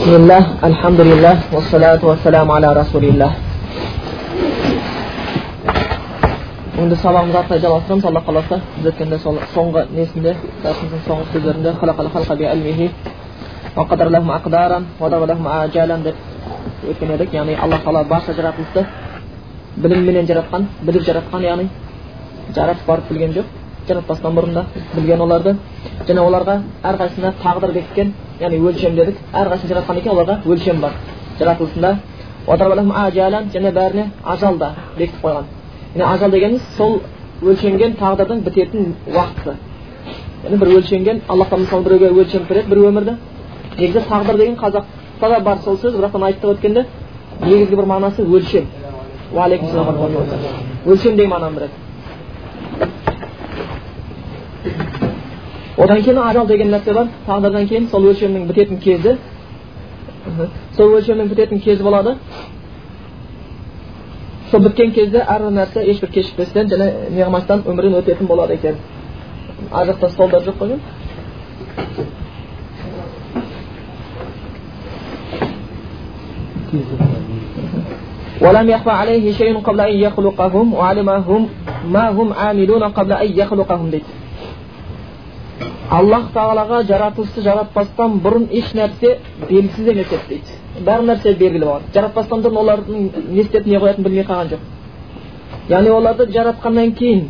بسم الله الحمد لله والصلاة والسلام على رسول الله енді сабағымызды ары қарай жалғастырамыз алла қаласа біз өткенде сол соңғы несінде дәрісіміздің соңғы сөздерінде халақал халқа би әлмихи وقدر لهم أقدارا وضرب لهم آجالا деп өткен едік яғни алла тағала барша жаратылысты білімменен жаратқан біліп жаратқан яғни жаратып барып білген жоқ жаратпастан бұрын да білген оларды және оларға әрқайсысына тағдыр бекіткен яғни өлшем дедік әрқайсысын жаратқан екен оларға өлшем бар жаратылысында және бәріне ажал да бекітіп қойған яғни ажал дегеніміз сол өлшенген тағдырдың бітетін уақыты яғни бір өлшенген алла тағала мысалы біреуге өлшем береді бір өмірді негізі тағдыр деген қазақта да бар сол сөз бірақтан айттық өткенде негізгі бір мағынасы өлшем өлшем деген мағынаны береді одан кейін ажал деген нәрсе бар тағдырдан кейін сол өлшемнің бітетін кезі сол өлшемнің бітетін кезі болады сол біткен кезде әрбір нәрсе ешбір кешікпестен және неғылмастан өмірден өтетін болады екен ар жақта столдар жоқ қой ولم يخفى عليه شيء قبل أن يخلقهم وعلمهم ما هم عاملون قبل أن يخلقهم дейді аллах тағалаға жаратылысты жаратпастан бұрын еш нәрсе белгісіз емес еді дейді бәрі нәрсе белгілі болған жаратпастан бұрын олардың не істеп не қоятынын білмей қалған жоқ яғни оларды жаратқаннан кейін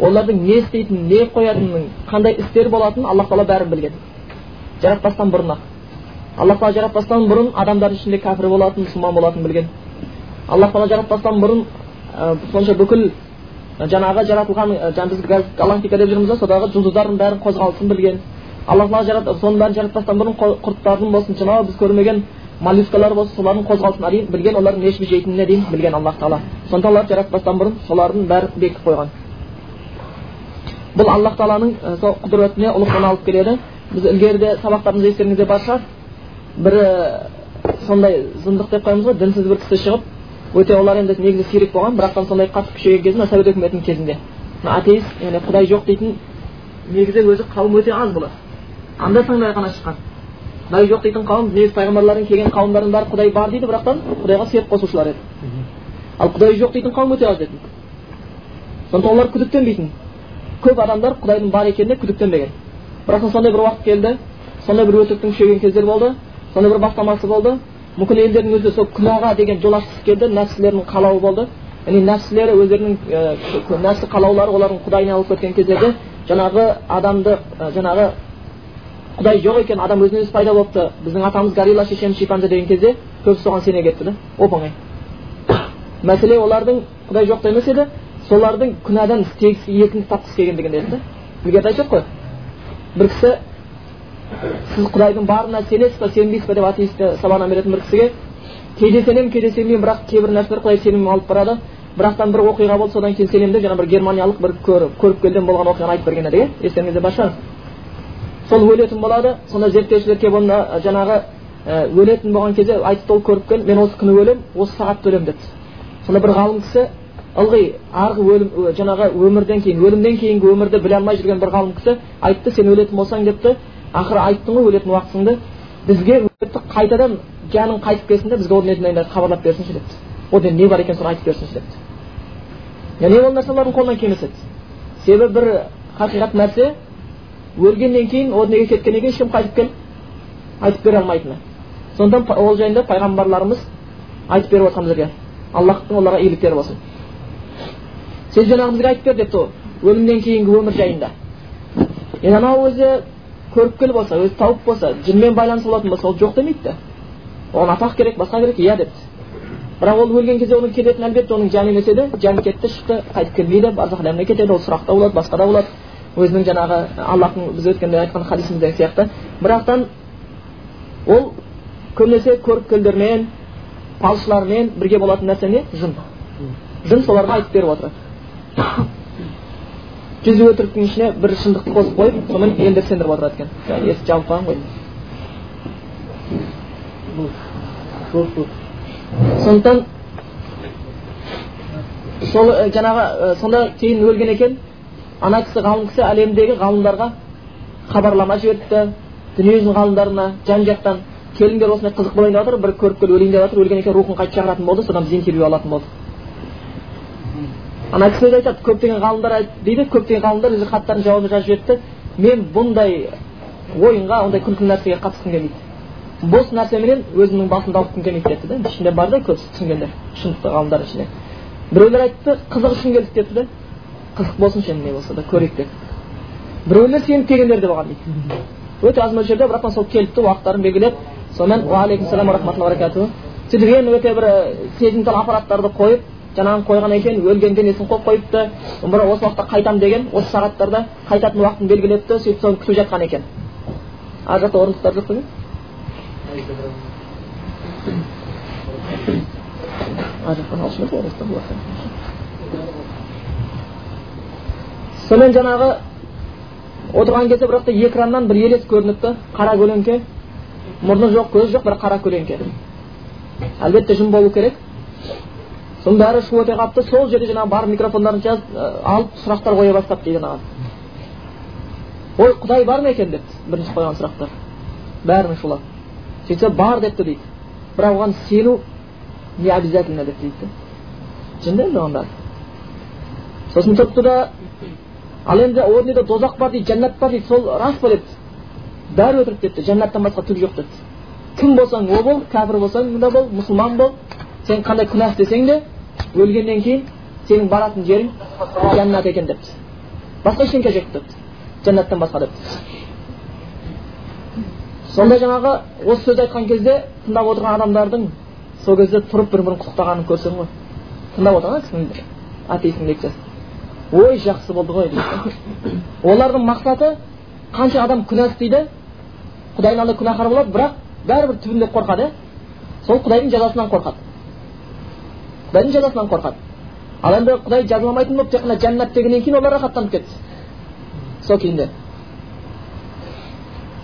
олардың не істейтінін не қоятынын қандай істер болатынын аллах тағала бәрін білген жаратпастан бұрын ақ аллах тағала жаратпастан бұрын адамдардың ішінде кәпір болатынын мұсылман болатынын білген аллах тағала жаратпастан бұрын сонша бүкіл жаңағы жаратылған жаңа біз галактика деп жүрміз ғой содағы жұлдыздардың бәрін қозғалысын білген алла тағала жарат соның бәрін жаратпастан бұрын құрттардың болсын жаңағы біз көрмеген моллюскалар болсын солардың қозғалысын әрине білген олардың не жейтініне дейін білген аллах тағала сондықтан олар жаратпастан бұрын солардың бәрін бекітіп қойған бұл аллах тағаланың сол құдіретіне ұлықтығына алып келеді біз ілгеріде сабақтарымызда естеріңізде бар шығар бір сондай зындық деп қоямыз ғой дінсіз бір кісі шығып өте олар енді негізі сирек болған бірақтан сондай қатты күшейген кезде мына совет үкіметінің кезінде мына атеист яғни құдай жоқ дейтін негізі өзі қауым өте аз бұлар анда санда ғана шыққан құдай жоқ дейтін қауым негізі пайғамбарлардың келген қауымдардың бәрі құдай бар дейді бірақтан құдайға серік қосушылар еді ал құдай жоқ дейтін қауым өте аз еді сондықтан олар күдіктенбейтін көп адамдар құдайдың бар екеніне күдіктенбеген бірақ сондай бір уақыт келді сондай бір өтіріктің күшейген кездер болды сондай бір бастамасы болды мүмкін елдердің өзі сол күнәға деген жол ашқысы келді нәпсілерінің қалауы болды. Яғни нәпсілері өздерінің нәпсі қалаулары олардың құдайына алып кеткен кездерде жаңағы адамды жаңағы құдай жоқ екен адам өзінен өзі пайда болыпты біздің атамыз горилла шешеміз шимпанзе деген кезде көбісі соған сене кетті да. Оп оңай мәселе олардың құдай жоқта емес еді солардың күнәдан еркіндік тапқысы келгендігінде еді да. Ілгеріде айтып қой бір кісі сіз құдайдың барына сенесіз ба сенбейсіз ба деп атеистке сабағынан беретін бір кісіге кейде сенемін кейде сенбеймін бірақ кейбір нәрселер құдай сеніміме алып барады бірақтан бір оқиға болды содан кейін сенемін деп жаңа бір германиялық бір көріпкелден болған оқиғаны айтып берген еді иә естеріңізде бар шығар сол өлетін болады сонда зерттеушілер келіп оны жаңағы өлетін болған кезде айтыпты ол көріпкел мен осы күні өлемін осы сағатта өлемін деді сонда бір ғалым кісі ылғи арғы өлім жаңағы өмірден кейін өлімнен кейінгі өмірді біле алмай жүрген бір ғалым кісі айтты сен өлетін болсаң депті ақыры айттың ғой өлетін уақытыңды. Бізге қайтадан жаның қайтып келсін де бізге оның етін хабарлап берсінші депті одан не бар екен соны айтып берсінші депті яғни ол нәрсе олардың қолынан келмес еді себебі бір хақиқат нәрсе өлгеннен кейін о дүниеге кеткеннен кейін ешкім қайтып келіп айтып бере алмайтыны. Сондықтан ол жайында пайғамбарларымыз айтып беріп отқан бізге. Аллахтың оларға иеліктері болсын. Сен жаңағы бізге айтып бер депті ол. Өлімнен кейінгі өмір жайында. Енді анау өзі көріпкел болса өзі тауып болса жынмен байланыс болатын болса ол жоқ демейді да оған атақ керек басқа керек иә депті бірақ ол өлген кезде оның келетіні әлбетте оның жаны емес еді жаны кетті шықты қайтып келмейді барзақ әлеміне кетеді ол сұрақта болады басқа да болады өзінің жаңағы аллахтың біз өткенде айтқан хадисіміздегі сияқты бірақтан ол көбінесе көріпкелдермен фалшылармен бірге болатын нәрсе не жын жын соларға айтып беріп отырады жүз өтіріктің ішіне бір шындықты қосып қойып сонымен елдерді сендіріп отырады екен. Есік жабылып қалған ғой. Сондықтан сол жаңағы сонда кейін өлген екен. Ана кісі ғалым кісі әлемдегі ғалымдарға хабарлама жіберіпті. Дүниежүзінің ғалымдарына жан жақтан келіндер осындай қызық болайын деп жатыр бір көріп келіп өлейін деп жатыр өлгеннен кейін рухын қайтып шақыратын болды содан біз интервью алатын болдық. Ана кісі өзі айтады көптеген ғалымдар дейді көптеген ғалымдар өз хаттарын жауабын жазып жіберді мен бұндай ойынға ондай күлкілі нәрсеге қатысқым келмейді бос нәрсеменен өзімнің басымды ауыртқым келмейді деді да ішінде бар да көбісі түсінгендер шындықты ғалымдар ішінде біреулер айтты қызық үшін келдік деді да қызық болсыншы енді не болса да көрейік деп біреулер сеніп келгендер де болған дейді өте аз мөлшерде бірақ сол келіпті уақыттарын белгілеп сонымен уағалейкум баракату сөйтіп ең өте бір сезімтал аппараттарды қойып жаңағыны қойған екен өлген денесін қойып қойыпты бір осы уақытта қайтамын деген осы сағаттарда қайтатын уақытын белгілепті сөйтіп соны күтіп жатқан екен ар жақта орындықтар жоқ па сонымен жаңағы отырған кезде бірақ экраннан бір елес көрініпті. Қара көлеңке. Мұрны жоқ көзі жоқ бір қара көлеңке. Әлбетте жын болу керек. Соның бәрі шу өте қалыпты сол жерде жаңағы барып микрофондарын жазып алып сұрақтар қоя бастапты дейді жаңағы ой құдай бар ма екен депті бірінші қойған сұрақтар. Бәрін шулап. Сөйтсе бар депті дейді. Бірақ оған сену не обязательно деп дейді. Жынды енді оған сосын тұрыпты да ал енді о дүниеде дозақ бар дейді жәннат бар дейді сол рас па? депті. Бәрі өтірік депті. Жәннаттан басқа түк жоқ депті. Кім болсаң о бол кәпір болсаң да бол мұсылман бол сен қандай күнә істесең де өлгеннен кейін сенің баратын жерің жәннат екен депті басқа ештеңке жоқ депті жәннаттан басқа депті сонда жаңағы осы сөзді айтқан кезде тыңдап отырған адамдардың сол кезде тұрып бір бірін құттықтағанын көрсең ғой тыңдап отырған кісінің атеистің лекциясын ой жақсы болды ғой дейді олардың мақсаты қанша адам күнә істейді құдайдың алдында күнәһар болады бірақ бәрібір түбінде қорқады сол құдайдың жазасынан қорқады құдайдың жазасынан қорқады ал енді құдай жазаламайтын болып тек қана жәннат дегеннен кейін олар рахаттанып кетті сол күйінде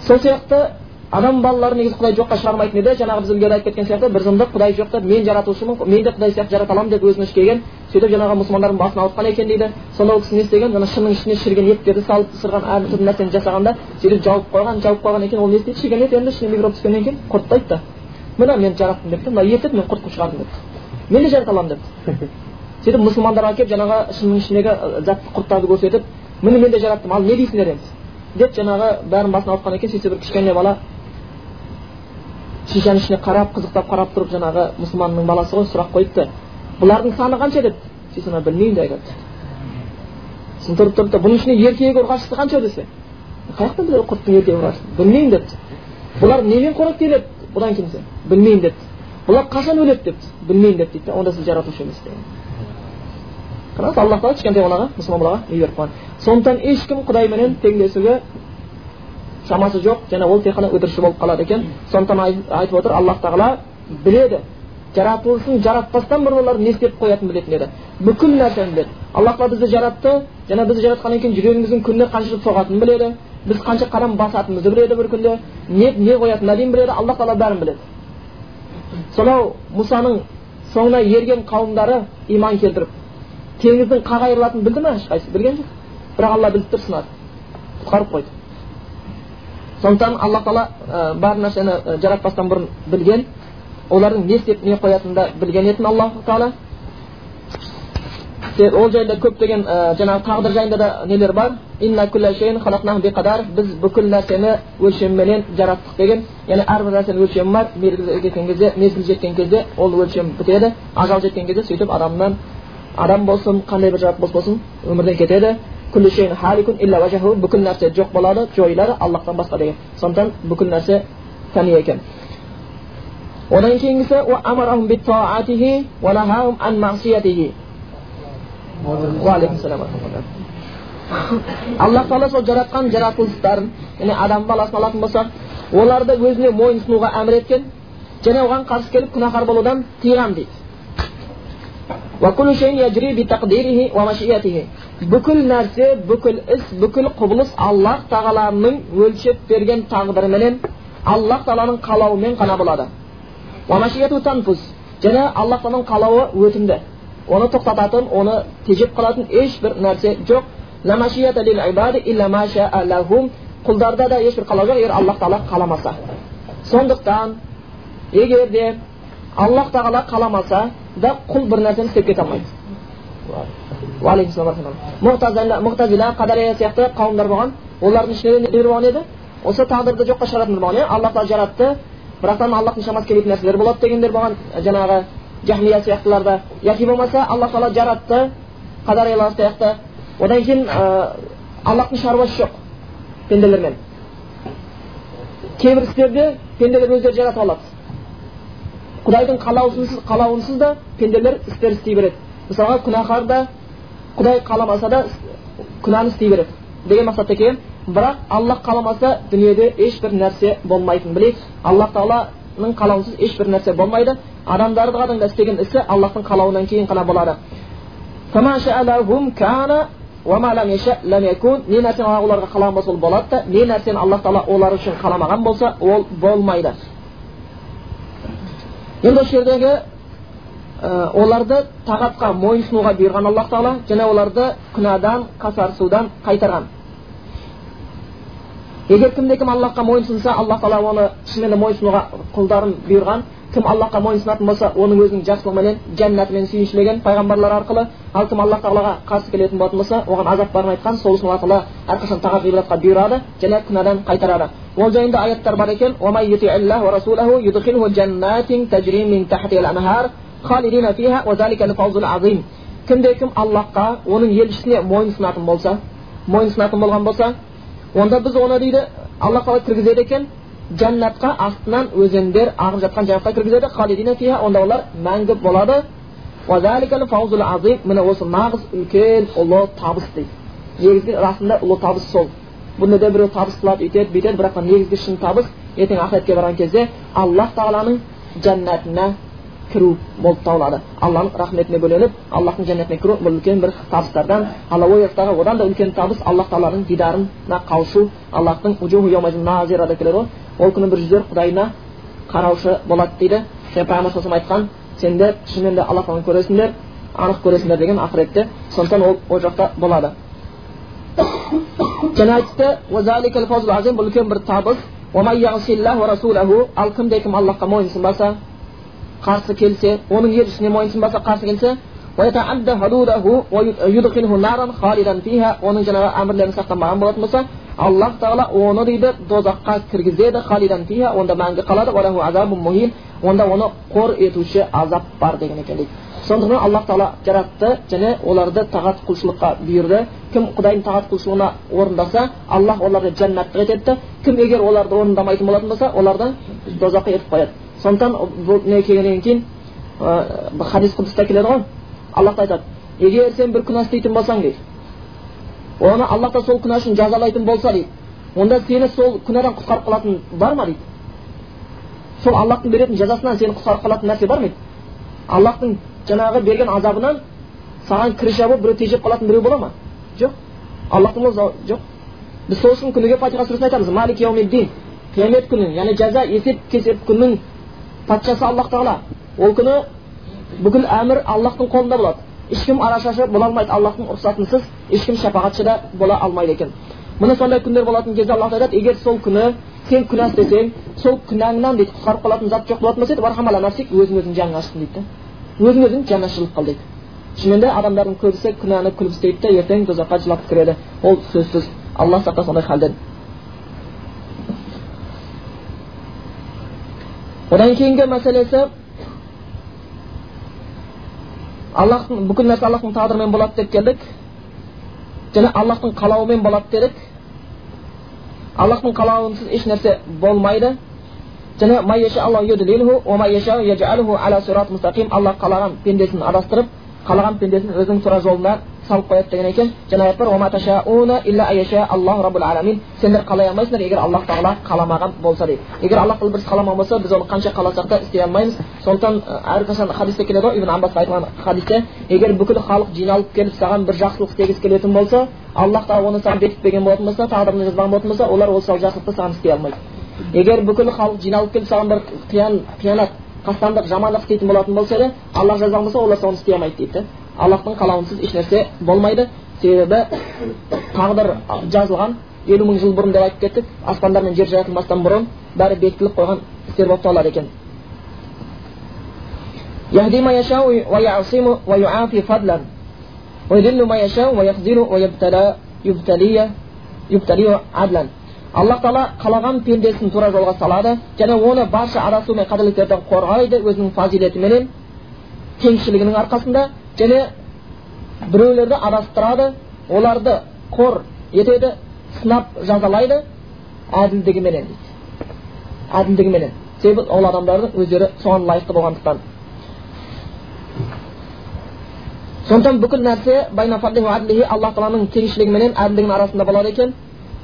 сол сияқты адам балаларын негізі құдай жоққа шығармайтын еді. Жаңағы біз ілгері айтып кеткен сияқты бір зымдық құдай жоқ деп мен жаратушымын мен де құдай сияқты жарата аламын деп өзіне келген сөйтіп жаңағы мұсылмандардың басын ауыртқан екен дейді. Сонда ол кісі не істеген? Жаңа шынның ішіне шіріген еттерді салып пісірген әртүрлі нәрсені жасағанда сөйтіп жауып қойған жауып қойған екен ол не істейді? Шіріген ет енді ішіне микроб түскеннен кейін құрттайды да. Міне мен жараттым депті. Мына ет мен құртып шығардым депті. Мен де жарата аламын депті сөйтіп мұсылмандарға келіп жаңағы шынның ішіндегі затты құрттарды көрсетіп міне мен де жараттым ал не дейсіңдер енді? Деп жаңағы бәрін басын ауыртқан екен сөйтсе бір кішкене бала шишаның ішіне қарап қызықтап қарап тұрып жаңағы мұсылманның баласы ғой сұрақ қойыпты. Бұлардың саны қанша? депті сөйтсе ана білмеймін деп. Айтады сосын тұрып тұрып бұның ішінде еркегі ұрғашысы қанша? десе. Қаяқтан біледі құрттың еркегі ұрғашысын білмеймін депті бұлар немен қоректенеді? Бұдан кейін білмеймін депті бұлар қашан өледі депті білмеймін деп дейді да онда сіз жаратушы емес деген қараңыз аллах тағала кішкентай балаға мұсылман балаға не беріп қойған сондықтан ешкім құдайменен теңдесуге шамасы жоқ және ол тек қана өтірікші болып қалады екен сондықтан айтып отыр аллах тағала біледі жаратылысын жаратпастан бұрын олар не істеп қоятынын білетін еді бүкіл нәрсені біледі аллах тағала бізді жаратты және бізді жаратқаннан кейін жүрегіміздің күніне қанша соғатынын біледі біз қанша қадам басатынымызды біледі бір күнде не не қоятынына дейін біледі аллах тағала бәрін біледі сонау мұсаның соңына ерген қауымдары иман келтіріп теңіздің қақ айырылатынын білді ма ешқайсысы білген жоқ. Бірақ алла біліп тұр сынады құтқарып қойды. Сондықтан алла тағала бар нәрсені жаратпастан бұрын білген олардың не істеп не қоятынын да білген етін аллах тағала. Ол жайында көптеген жаңағы тағдыр жайында да нелер бар. Біз бүкіл нәрсені өлшемменен жараттық деген. Яғни әрбір нәрсенің өлшемі бар. Кеткен кезде мезгіл жеткен кезде ол өлшем бітеді. Ажал жеткен кезде сөйтіп адамнан адам болсын қандай бір жаратылыс болсын өмірден кетеді. Бүкіл нәрсе жоқ болады жойылады аллахтан басқа деген. Сондықтан бүкіл нәрсе фәни екен. Одан кейінгісі аллах тағала сол жаратқан жаратылыстарын яғни адам баласын алатын болсақ оларды өзіне мойынсынуға әмір еткен және оған қарсы келіп күнәһар болудан тыйған дейді бүкіл нәрсе бүкіл іс бүкіл құбылыс аллах тағаланың өлшеп берген тағдырыменен аллах тағаланың қалауымен ғана болады және аллах тағаланың қалауы өтімді оны тоқтататын оны тежеп қалатын ешбір нәрсе жоқ құлдарда да ешбір қалау жоқ егер аллах тағала қаламаса сондықтан егер де аллах тағала қаламаса да құл бір нәрсені істеп кете алмайды мұқтазила қадария сияқты қауымдар болған олардың ішінде не болған еді осы тағдырды жоққа шығаратындар болған иә аллах тағала жаратты бірақтан аллахтың шамасы келмейтін нәрселер болады дегендер болған жаңағы жахмия сияқтыларда яки болмаса алла тағала жаратты қадариялар сияқты одан кейін аллахтың шаруасы жоқ пенделермен кейбір істерді пенделер өздері жаратып алады құдайдың қалауынсыз қалауынсыз да пенделер істер істей береді мысалға күнәһар да құдай қаламаса да күнәні істей береді деген мақсатта келген бірақ аллах қаламаса дүниеде ешбір нәрсе болмайтынын білейік аллах тағаланың қалауынсыз ешбір нәрсе болмайды. Адамдардың да істеген ісі аллахтың қалауынан кейін ғана болады. Не нәрсені оларға қалаған болса ол болады да не нәрсені аллах тағала олар үшін қаламаған болса ол болмайды. Енді осы жердегі оларды тағатқа мойынсынуға бұйырған аллах тағала және оларды күнәдан қасарысудан қайтарған. Егер кімде кім аллахқа мойынсынса аллах тағала оны шынымен де мойынсынуға құлдарын бұйырған. Кім аллахқа мойынсынатын болса оның өзінің жақсылығыменен жәннатымен сүйіншілеген пайғамбарлар арқылы ал кім аллах тағалаға қарсы келетін болатын болса оған азап барын айтқан сол үшін алла тағала әрқашан тағат ғибратқа бұйырады және күнәдан қайтарады. Ол жайында аяттар бар екен. Кімде кім аллахқа оның елшісіне мойынсынатын болса мойынсынатын болған болса онда біз оны дейді алла тағала кіргізеді екен? Жәннатқа астынан өзендер ағып жатқан жәннатқа кіргізеді. Халидина онда олар мәңгі болады. Міне осы нағыз үлкен ұлы табыс дейді. Негізгі расында ұлы табыс сол. Бұны да біреу табыс қылады үйтеді бүйтеді. Бірақ негізгі шын табыс ертең ақыретке барған кезде аллах тағаланың жәннатына кіру болып табылады алланың рахметіне бөленіп аллахтың жәннатына кіру бұл үлкен бір табыстардан ал одан да үлкен табыс аллах тағаланың дидарына қауышу аллахтың ғой ол күні бір жүздер құдайына қараушы болады дейді пайғамбар саллаллаху айтқан сендер шынымен де алла тағаланы көресіңдер анық көресіңдер деген ақыретте сондықтан ол ол жақта болады және айтты бұл үлкен бір табыс ал кімде кім аллахқа мойынсынбаса қарсы келсе оның елшісіне мойынсынбаса қарсы келсе оның жаңағы әмірлерін сақтамаған болатын болса аллах тағала оны дейді дозаққа кіргізеді халидан фиха онда мәңгі қалады онда оны қор етуші азап бар деген екен дейді сондықтан аллах тағала жаратты және оларды тағат құлшылыққа бұйырды кім құдайдың тағат құлшылығына орындаса аллах оларды жәннаттық етеді кім егер оларды орындамайтын болатын болса оларды дозаққа етіп қояды сондықтан бұл не келгеннен кейін хадис құдыста келеді ғой. Аллах айтады егер сен бір күнә істейтін болсаң дейді. Оны аллах та сол күнә үшін жазалайтын болса дейді. Онда сені сол күнәдан құтқарып қалатын бар ма дейді? Сол аллахтың беретін жазасынан сені құтқарып қалатын нәрсе бар ма дейді? Аллахтың жаңағы берген азабынан саған кіріша болып біреу тежеп қалатын біреу бола ма? Жоқ. Аллахтың жоқ. Біз сол үшін күніге фатиха сүресін айтамыз. Малик яумиддин қиямет күні яғни жаза есеп кесеп күннің патшасы аллах тағала. Ол күні бүкіл әмір аллахтың қолында болады. Ешкім арашашы бола алмайды. Аллахтың рұқсатынсыз ешкім шапағатшы да бола алмайды екен. Міне сондай күндер болатын кезде аллах айтады егер сол күні сен күнә істесең сол күнәңнан дейді құтқарып қалатын зат жоқ болатын болса еді өзің өзің жаның ашсын дейді өзің өзің жанашырлық қыл дейді. Шынымен де адамдардың көбісі күнәні күліп істейді да ертең тозаққа жылап кіреді. Ол сөзсіз. Алла сақтасын ондай халден. Одан кейінгі мәселесі аллахтың бүкіл нәрсе аллахтың тағдырымен болады деп келдік. Және аллахтың қалауымен болады дедік. Аллахтың қалауынсыз еш нәрсе болмайды. Және аллах қалаған пендесін адастырып қалаған пендесін өзінің тура жолына салып қояды деген екен жаңа аят бар сендер қалай алмайсыңдар егер аллах тағала қаламаған болса дейді егер аллах тағала біз қаламаған болса біз оны қанша қаласақ та істей алмаймыз сондықтан әрқашан хадисте келеді ғой ибн аббасқа айтылған хадисте егер бүкіл халық жиналып келіп саған бір жақсылық істегісі келетін болса аллах тағала оны саған бекітпеген болатын болса тағдырына жазбаған болатын болса олар осы жақсылықты саған істей алмайды егер бүкіл халық жиналып келіп саған бір қиянат қастандық жамандық істейтін болатын болса еді аллах жазған болса олар соны істей алмайды дейді аллахтың қалауынсыз еш нәрсе болмайды себебі тағдыр жазылған елу мың жыл бұрын деп айтып кеттік аспандар мен жер жаратылмастан бұрын бәрі бекітіліп қойған істер болып табылады екен يهدي ما يشاء ويعصم ويعافي فضلا ويذل ما يشاء ويخذل ويبتلى يبتلي يبتلي عدلا аллах тағала қалаған пендесін тура жолға салады және оны барша адасу мен қателіктерден қорғайды өзінің фазилетіменен кеңшілігінің арқасында және біреулерді адастырады оларды қор етеді сынап жазалайды. Әділдігіменен дейді. Әділдігіменен себебі ол адамдардың өздері соған лайықты болғандықтан. Сондықтан бүкіл нәрсе аллах тағаланың теңшілігі менен әділдігінің арасында болады екен.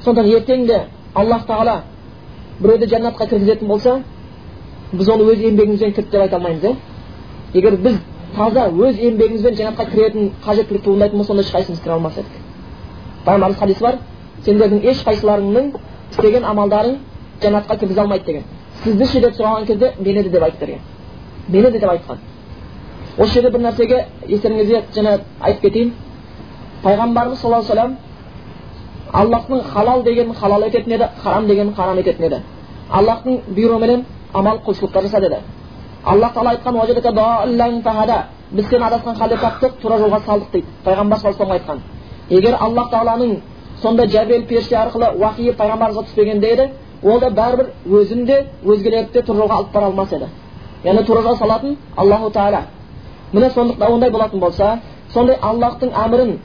Сондықтан ертең де аллах тағала біреуді жәннатқа кіргізетін болса біз оны өз еңбегімізбен кірді деп айта алмаймыз иә егер біз таза өз еңбегімізбен жәннатқа кіретін қажеттілік туындайтын болса онда ешқайсымыз кіре алмас едік пайғамбарымыз хадис бар. Сендердің ешқайсыларыңның істеген амалдарың жәннатқа кіргізе алмайды деген. Сізді ше деп сұраған кезде мені де деп айт берген. Мені де деп айтқан. Осы жерде бір нәрсеге естеріңізге жаңа айтып кетейін. Пайғамбарымыз саллаллаху алейhi вассалам аллахтың халал дегенін халал ететін еді харам дегенін харам ететін еді. Аллахтың бұйрығыменен амал құлшылықтар жаса деді аллах тағала айтқан біз сені адасқан халде таптық тура жолға салдық дейді пайғамбар саллаллаху айтқан егер аллах тағаланың сондай жәбел періште арқылы уахиы пайғамбарымызға түспегенде еді ол да бәрібір өзін де өзгелерді де тура жолға алып бара алмас еді яғни тура жолға салатын аллаху тағала міне сондықтан ондай болатын болса сондай аллахтың әмірін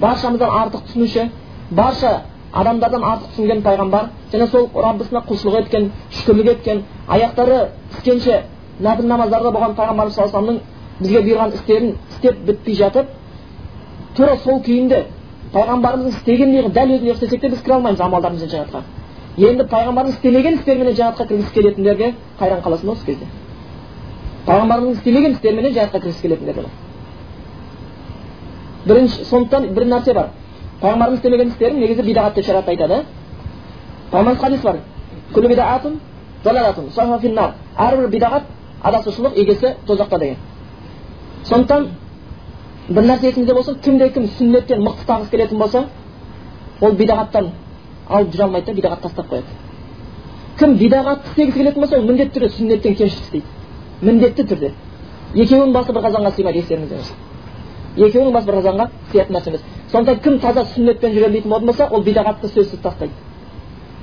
баршамыздан артық түсінуші барша адамдардан артық түсінген пайғамбар және сол раббысына құлшылық еткен шүкірлік еткен аяқтары піскенше нәпіл намаздарда болған пайғамбарымыз саллаллаху бізге бұйырған істерін істеп бітпей жатып тура сол күйінде пайғамбарымыздың істегендей дәл өзіндей істесек те біз кіре алмаймыз амалдарымызбен жәннатқа енді пайғамбардың істемеген істеріменен жәннатқа кіргісі келетіндерге қайран қаласың осы кезде пайғамбарымыздың істемеген істеріменен жәннатқа кіргісі келетіндерге бірінші сондықтан бір нәрсе бар пайғамбарымыз істемеген істерін негізі бидағат деп шариғатта айтады пайғамбарымыз хадис бар әрбір бидағат адасушылық егесі тозақта деген сондықтан бір нәрсе есіңізде болсын кімде кім сүннеттен мықты ұстағысы келетін болса ол бидағаттан алып жүре алмайды да бидағат тастап қояды кім бидағатты істегісі келетін болса ол міндетті түрде сүннеттен кемшілік істейді міндетті түрде екеуінің басы бір қазанға сыймайды естеріңізде болсын екеуінің басы бір қазанға сыятын нәрсе емес сондықтан кім таза сүннетпен жүремін дейтін болатын болса ол бидағатты сөзсіз тастайды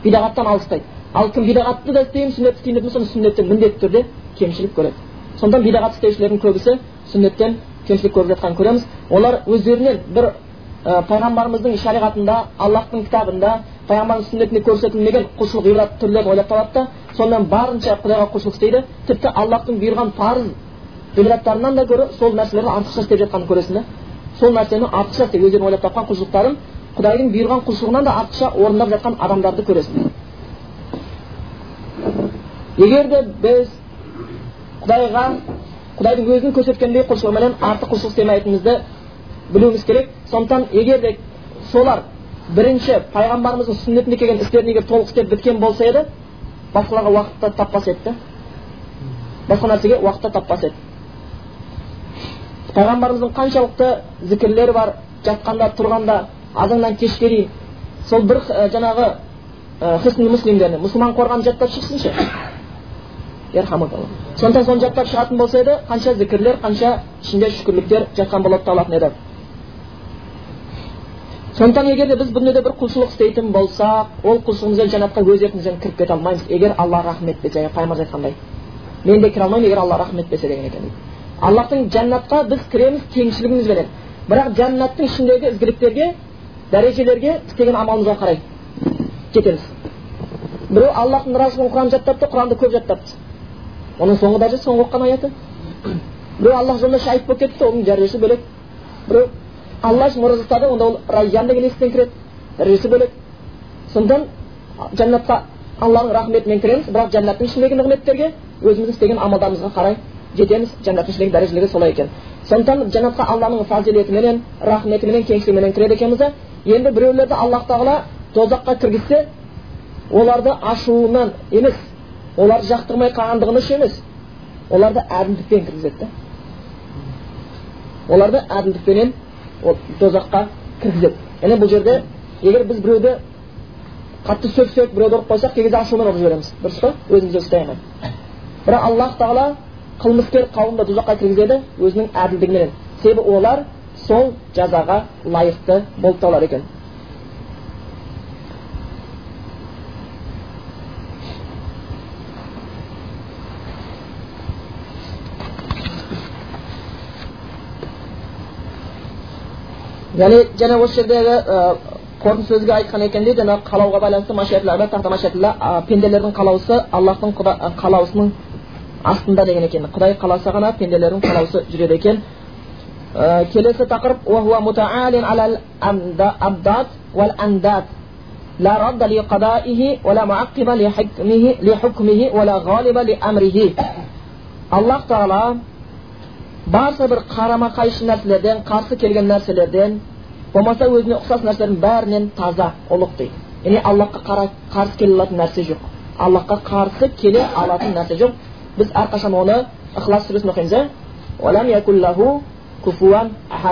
бидағаттан алыстайды ал кім бидағатты да істеймін сүннетті істеймін дейтін болса сүннеттен міндетті түрде кемшілік көреді. Сондықтан бидағат істеушілердің көбісі сүннеттен кемшілік көріп жатқанын көреміз. Олар өздерінен бір ә, пайғамбарымыздың шариғатында аллахтың кітабында пайғамбарымыз сүннетінде көрсетілмеген құлшылық ғибадат түрлерін ойлап табады да сонымен барынша құдайға құлшылық істейді. Тіпті аллахтың бұйырған парыз ғибадаттарынан да гөрі сол нәрселерді артықша істеп жатқанын көресің да. Сол нәрсені артықша істеп өздерінің ойлап тапқан құлшылықтарын құдайдың бұйырған құлшылығынан да артықша орындап жатқан адамдарды көресің. Егер де біз құдайға құдайдың өзінің көрсеткендей құлшылығыменен артық құлшылық істемейтінімізді білуіміз керек. Сондықтан егер де солар бірінші пайғамбарымыздың сүннетінде келген істерін егер толық істеп біткен болса еді басқаларға уақытта таппас еді. Да басқа нәрсеге уақытта таппас еді. Пайғамбарымыздың қаншалықты зікірлері бар жатқанда тұрғанда азаннан кешке дейін сол бір жаңағы муслимдерді мұсылман қорғанын жаттап шықсыншы сондықтан соны жаттап шығатын болса еді қанша зікірлер қанша ішінде шүкірліктер жатқан болып табылатын еді сондықтан егер де біз дүниеде бір құлшылық істейтін болсақ ол құлшылығымызбен жәннатқа өз еркімізбен кіріп кете алмаймыз егер алла рахым етпесе жаңа пайғамбар айтқандай мен де кіре алмаймын егер алла рахым етпесе деген екен аллахтың жәннатқа біз кіреміз кеңшілігімізбенен бірақ жәннаттың ішіндегі ізгіліктерге дәрежелерге істеген амалымызға қарай жетеміз біреу аллахтың разылығын құран жаттапты құранды көп жаттапты оның соңғы дәрежесі соңғы оқыған аяты біреу аллах жолында шahid болып кетті оның дәрежесі бөлек біреу алла үшін ораза ұстады онда ол райян деген есіктен кіреді дәрежесі бөлек сондықтан жәннатқа алланың рахметімен кіреміз бірақ жәннаттың ішіндегі нығметтерге өзіміздің істеген амалдарымызға қарай жетеміз жәннаттың ішіндегі дәрежелігі солай екен сондықтан жәннатқа алланың фазилетіменен рахметіменен кеңшілігіменен кіреді екенбіз да енді біреулерді аллах тағала тозаққа кіргізсе оларды ашуынан емес оларды жақтырмай қалғандығын үшін емес. Оларды әділдікпен кіргізеді оларды әділдікпенен тозаққа кіргізеді. Яғни бұл жерде егер біз біреуді қатты сөксек біреуді ұрып қойсақ кей кезде ашумен ұрып жібереміз дұрыс қой? Өзімізді ұстай бірақ аллах тағала қылмыскер қауымды тұзаққа кіргізеді өзінің әділдігіменен себебі олар сол жазаға лайықты болып табылады екен. яғни және осы жердегі қорытынды сөзге айтқан екен дейді жаңағы қалауға байланысты машиатларда тахта машиатилла пенделердің қалауысы аллахтың қалаусының астында деген екен құдай қаласа ғана пенделердің қалауысы жүреді екен келесі тақырып لا رد لقضائه ولا معقب لحكمه لحكمه ولا غالب لأمره аллах тағала барша бір қарама қайшы нәрселерден қарсы келген нәрселерден болмаса өзіне ұқсас нәрселердің бәрінен таза ұлық дейді яғни аллахқа қарсы келе алатын нәрсе жоқ аллахқа қарсы келе алатын нәрсе жоқ біз әрқашан оны ықылас сүресін оқимыз иә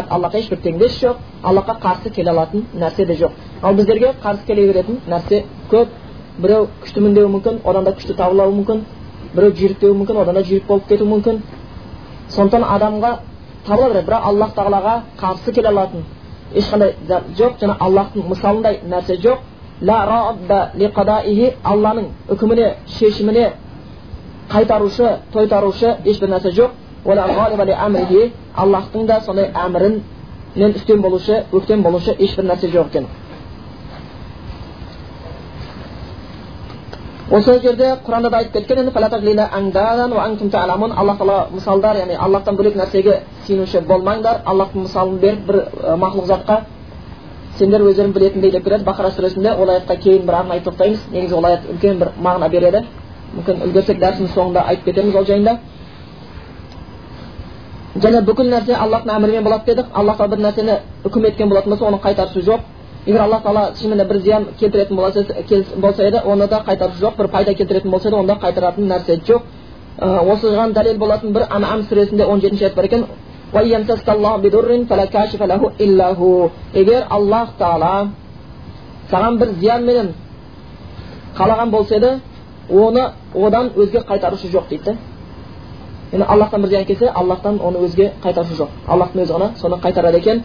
аллахқа ешбір теңдес жоқ аллахқа қарсы келе алатын нәрсе де жоқ ал біздерге қарсы келе беретін нәрсе көп біреу күштімін деуі мүмкін одан да күшті табылуы мүмкін біреу жүйрік деуі мүмкін одан да жүйрік болып кетуі мүмкін сондықтан адамға табыла береді. Бірақ аллах тағалаға қарсы келе алатын ешқандай жоқ. Және аллахтың мысалындай нәрсе жоқ. Алланың үкіміне шешіміне қайтарушы тойтарушы ешбір нәрсе жоқ. Аллахтың да сондай әмірінен үстем болушы өктем болушы ешбір нәрсе жоқ екен. Осы жерде құранда да айтып кеткен алла тағала мысалдар яғни аллахтан бөлек нәрсеге сүйенуші болмаңдар аллахтың мысалын беріп бір мақлұқ затқа сендер өздерің білетіндей деп келеді. Бақара сүресінде ол аятқа кейін бір арнайы тоқтаймыз негізі ол аят үлкен бір мағына береді. Мүмкін үлгерсек дәрістің соңында айтып кетеміз ол жайында. Және бүкіл нәрсе аллахтың әмірімен болады дедік. Аллах тағала бір нәрсені үкім еткен болатын болса оны қайтарысы жоқ. Егер алла тағала шынымен бір зиян келтіретін болса еді оны да қайтарушы жоқ. Бір пайда келтіретін болса еді онда қайтаратын нәрсе жоқ. Осыған дәлел болатын бір анам сүресінде он жетінші аят бар екен. Егер аллах тағала саған бір зиянменен қалаған болса еді оны одан өзге қайтарушы жоқ дейді. Енді аллахтан бір зиян келсе аллахтан оны өзге қайтарушы жоқ. Аллахтың өзі ғана соны қайтарады екен.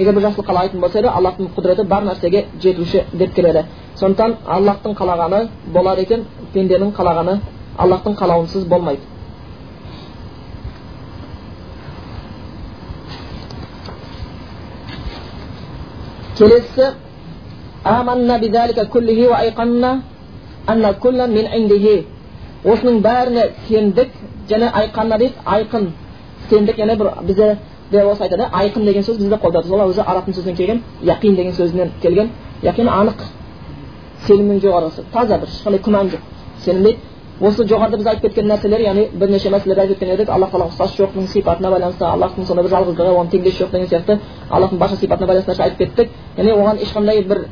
Егер бір жақсылық қалайтын болса еді аллахтың құдіреті бар нәрсеге жетуші деп келеді сондықтан аллахтың қалағаны болады екен пенденің қалағаны аллахтың қалауынсыз болмайды келесісі осының бәріне сендік және айқанна дейді айқын сендік яғни бір бізде де осы айтады айқын деген сөз бізде қолданады ол өзі арабтың сөзінен келген яқин деген сөзінен келген яқин анық сенімнің жоғарғысы таза бір ешқандай күмән жоқ сенім дейді осы жоғарыда біз айтып кеткен нәрселер яғни бірнеше мәселелерді айтып кеткен едік аллах тағала ұқсас жоқтың сипатына байланысты аллахтың сондай бір жалғыздығы оның теңдесі жоқ деген сияқты аллахтың барша сипатына байланысты айтып кеттік яғни оған ешқандай бір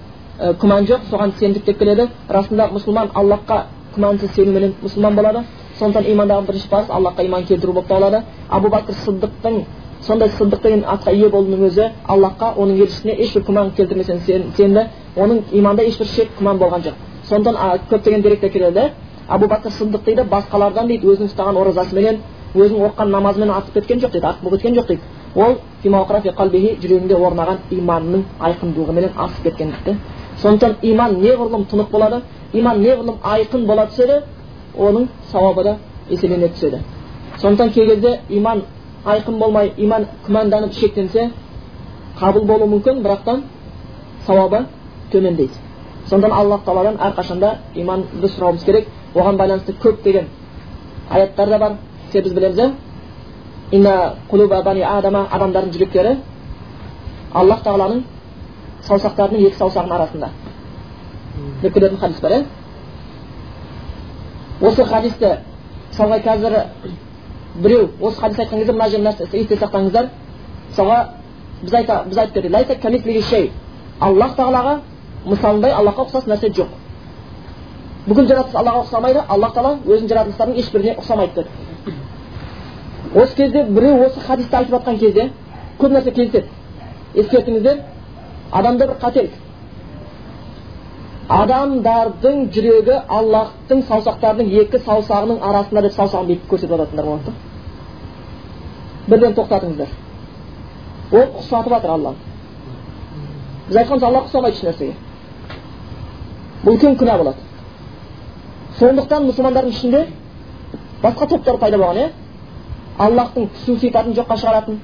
күмән жоқ соған сендік деп келеді расында мұсылман аллахқа күмәнсіз сенуменен мұсылман болады сондықтан имандағы бірінші парыз аллахқа иман келтіру болып табылады. Абу бәкір сыдықтың сондай сыдық деген атқа ие болудың өзі аллахқа оның елшісіне ешбір күмән келтірмесең сенді оның иманда ешбір шек күмән болған жоқ. Сондықтан көптеген деректе келеді абу бәкір сыдық дейді басқалардан дейді өзінің ұстаған оразасыменен өзінің оқыған намазымен артып кеткен жоқ дейді артып болып кеткен жоқ дейді ол жүрегінде орнаған иманның айқындылығыменен асып кеткен дейді сондықтан иман неғұрлым тұнық болады иман неғұрлым айқын бола түседі оның сауабы да еселене түседі сондықтан кей кезде иман айқын болмай иман күмәнданып шектенсе қабыл болуы мүмкін бірақтан сауабы төмендейді сондықтан аллах тағаладан әрқашанда иманды сұрауымыз керек оған байланысты көптеген аяттар да бар себебі біз білеміз иә адамдардың жүректері аллах тағаланың саусақтарының екі саусағының арасында деп келетін хадис бар иә осы хадисті мысалға қазір біреу осы хадис айтқан кезде мына нәрсе есте сақтаңыздар. Мысалға біз айта біз айтып бердік аллах тағалаға мысалындай аллахқа ұқсас нәрсе жоқ. Бүкіл жаратылыс аллаға ұқсамайды аллах тағала өзінің жаратылыстарының ешбіріне ұқсамайды. Деді осы кезде біреу осы хадисті айтып жатқан кезде көп нәрсе кездеседі ескертіңіздер. Адамда бір қателік. Адамдардың жүрегі аллахтың саусақтарының екі саусағының арасында деп саусағын бүйтіп көрсетіп жататындар болады бірден тоқтатыңыздар. Ол ұқсатып жатыр алланы біз айтқанбыз алла ұқсамайды ешнәрсеге бұл үлкен күнә болады. Сондықтан мұсылмандардың ішінде басқа топтар пайда болған иә? Аллахтың түсу сипатын жоққа шығаратын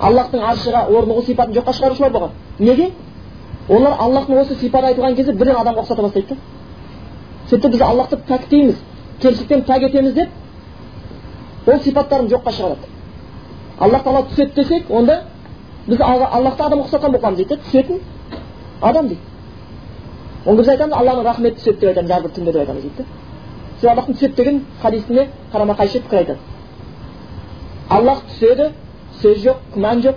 аллахтың аршыға орнығу сипатын жоққа шығарушылар болған. Неге? Олар аллахтың осы сипаты айтылған кезде бірден адамға ұқсата бастайды да сөйтіп біз аллахты пәктейміз кемшіліктен пәк етеміз деп ол сипаттарын жоққа шығарады аллах тағала түседі десек онда біз аллахты адамға ұқсатқан болып қаламыз дейді түсетін адам дейді оны біз айтамыз алланың рахметі түседі деп айтамыз әрбір түнде деп айтамыз дейді себебі аллахтың түседі деген хадисіне қарама қайшы пікір айтады аллах түседі сөз жоқ күмән жоқ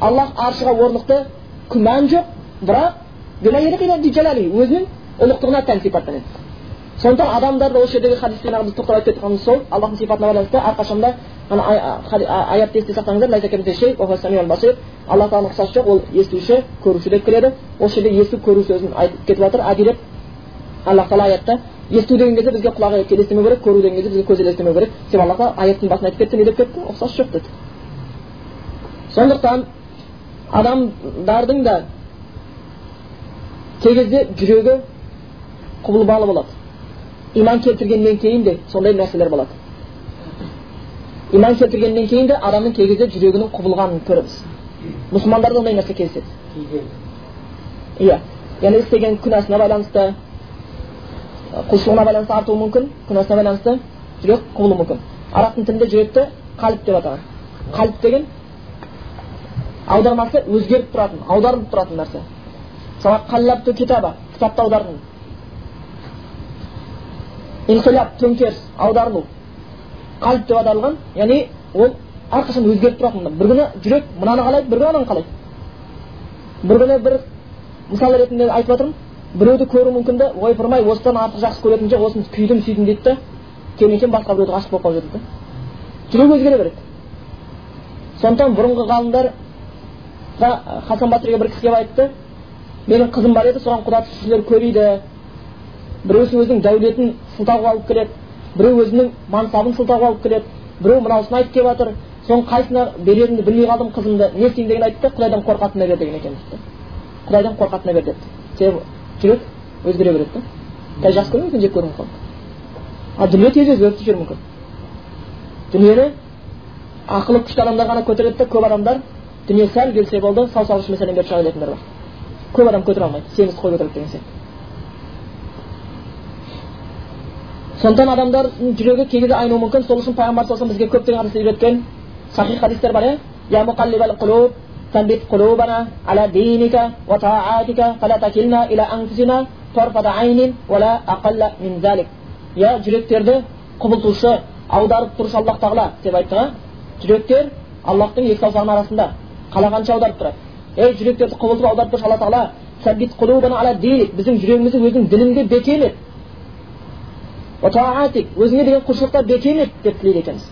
аллах аршыға орнықты күмән жоқ бірақ өзінің ұлықтығына тән сипаттан сондықтан адамдарды осы жердегі хадисте біз тоқтап айтып кетқанымыз сол аллахтың сипатына байланысты әрқашанда ана аятты есте сақтаңыздар. Алла тағаланың ұқсасы жоқ ол естуші көруші деп келеді. Осы жерде есту көру сөзін айтып кетіп жатыр. Әдейілеп аллах тағала аятта есту деген кезде бізге құлақ елестемеу керек көру деген кезде бізге көз елестемеу керек. Себебі алла тағала аяттың басында айтып кетті не деп кетті? Ұқсас жоқ деді. Сондықтан адамдардың да кей кезде жүрегі құбылмалы болады иман келтіргеннен кейін де сондай нәрселер болады иман келтіргеннен кейін де адамның кей кезде жүрегінің құбылғанын көреміз мұсылмандарда ондай нәрсе кездеседі иә яғни істеген күнәсіне байланысты құлшылығына байланысты артуы мүмкін күнәсіне байланысты жүрек құбылуы мүмкін арабтың тілінде жүректі қаліп деп атаған қаліп деген аудармасы өзгеріп тұратын аударылып тұратын нәрсе мысалы қаллабту китаба кітапты аудардым инқилаб төңкеріс аударылу қалып деп аударылған яғни ол әрқашан өзгеріп тұратын бір күні жүрек мынаны қалайды бір күні ананы қалайды бір күні бір мысал ретінде айтып жатырмын біреуді көру мүмкін да ойпырмай осыдан артық жақсы көретін жоқ осыны күйдім сүйдім дейді да екен басқа біреуді ғашық болып қалып жатады да жүрек өзгере береді сондықтан бұрынғы ғалымдар хасан басриге бір кісі келіп айтты менің қызым бар еді соған құда түсушілер көбейді біреусі өзінің дәулетін сылтауға алып келеді біреу өзінің мансабын сылтауға алып келеді біреу мынауысын айтып келіп жатыр. Соның қайсысына берерімді білмей қалдым қызымды. Не істеймін деген айтты да құдайдан қорқатынына бер деген екен дейді құдайдан қорқатынына бер деді себебі жүрек өзгере береді да қазір жақсы көрмеймін жек көруі мүмкін ал дүние тез өзгеріп жүруі мүмкін. Дүниені ақылы күшті адамдар ғана көтереді да көп адамдар дүние сәл келсе болды саусақ ұшымен сәлем беріп шыға келетіндер бар көп адам көтере алмайды семіз қой көтереді деген сияқты сондықтан адамдардың жүрегі кей кезде айнуы мүмкін сол үшін пайғамбар саллаллаху бізге көптеген хадисте үйреткен сахих хадистер бар иә я муқаллибал қулуб ثبت قلوبنا على دينك وطاعاتك فلا تكلنا إلى أنفسنا طرفة عين ولا أقل من ذلك иә жүректерді құбылтушы аударып тұрушы аллах тағала деп айтты жүректер аллахтың екі саусағының арасында қалағанша аударып тұрады ей жүректерді құбылтып аударып тұршы алла тағала біздің жүрегімізді өзіңнің дініңде бекем ет өзіңе деген құлшылықта бекем ет деп тілейді екенбіз.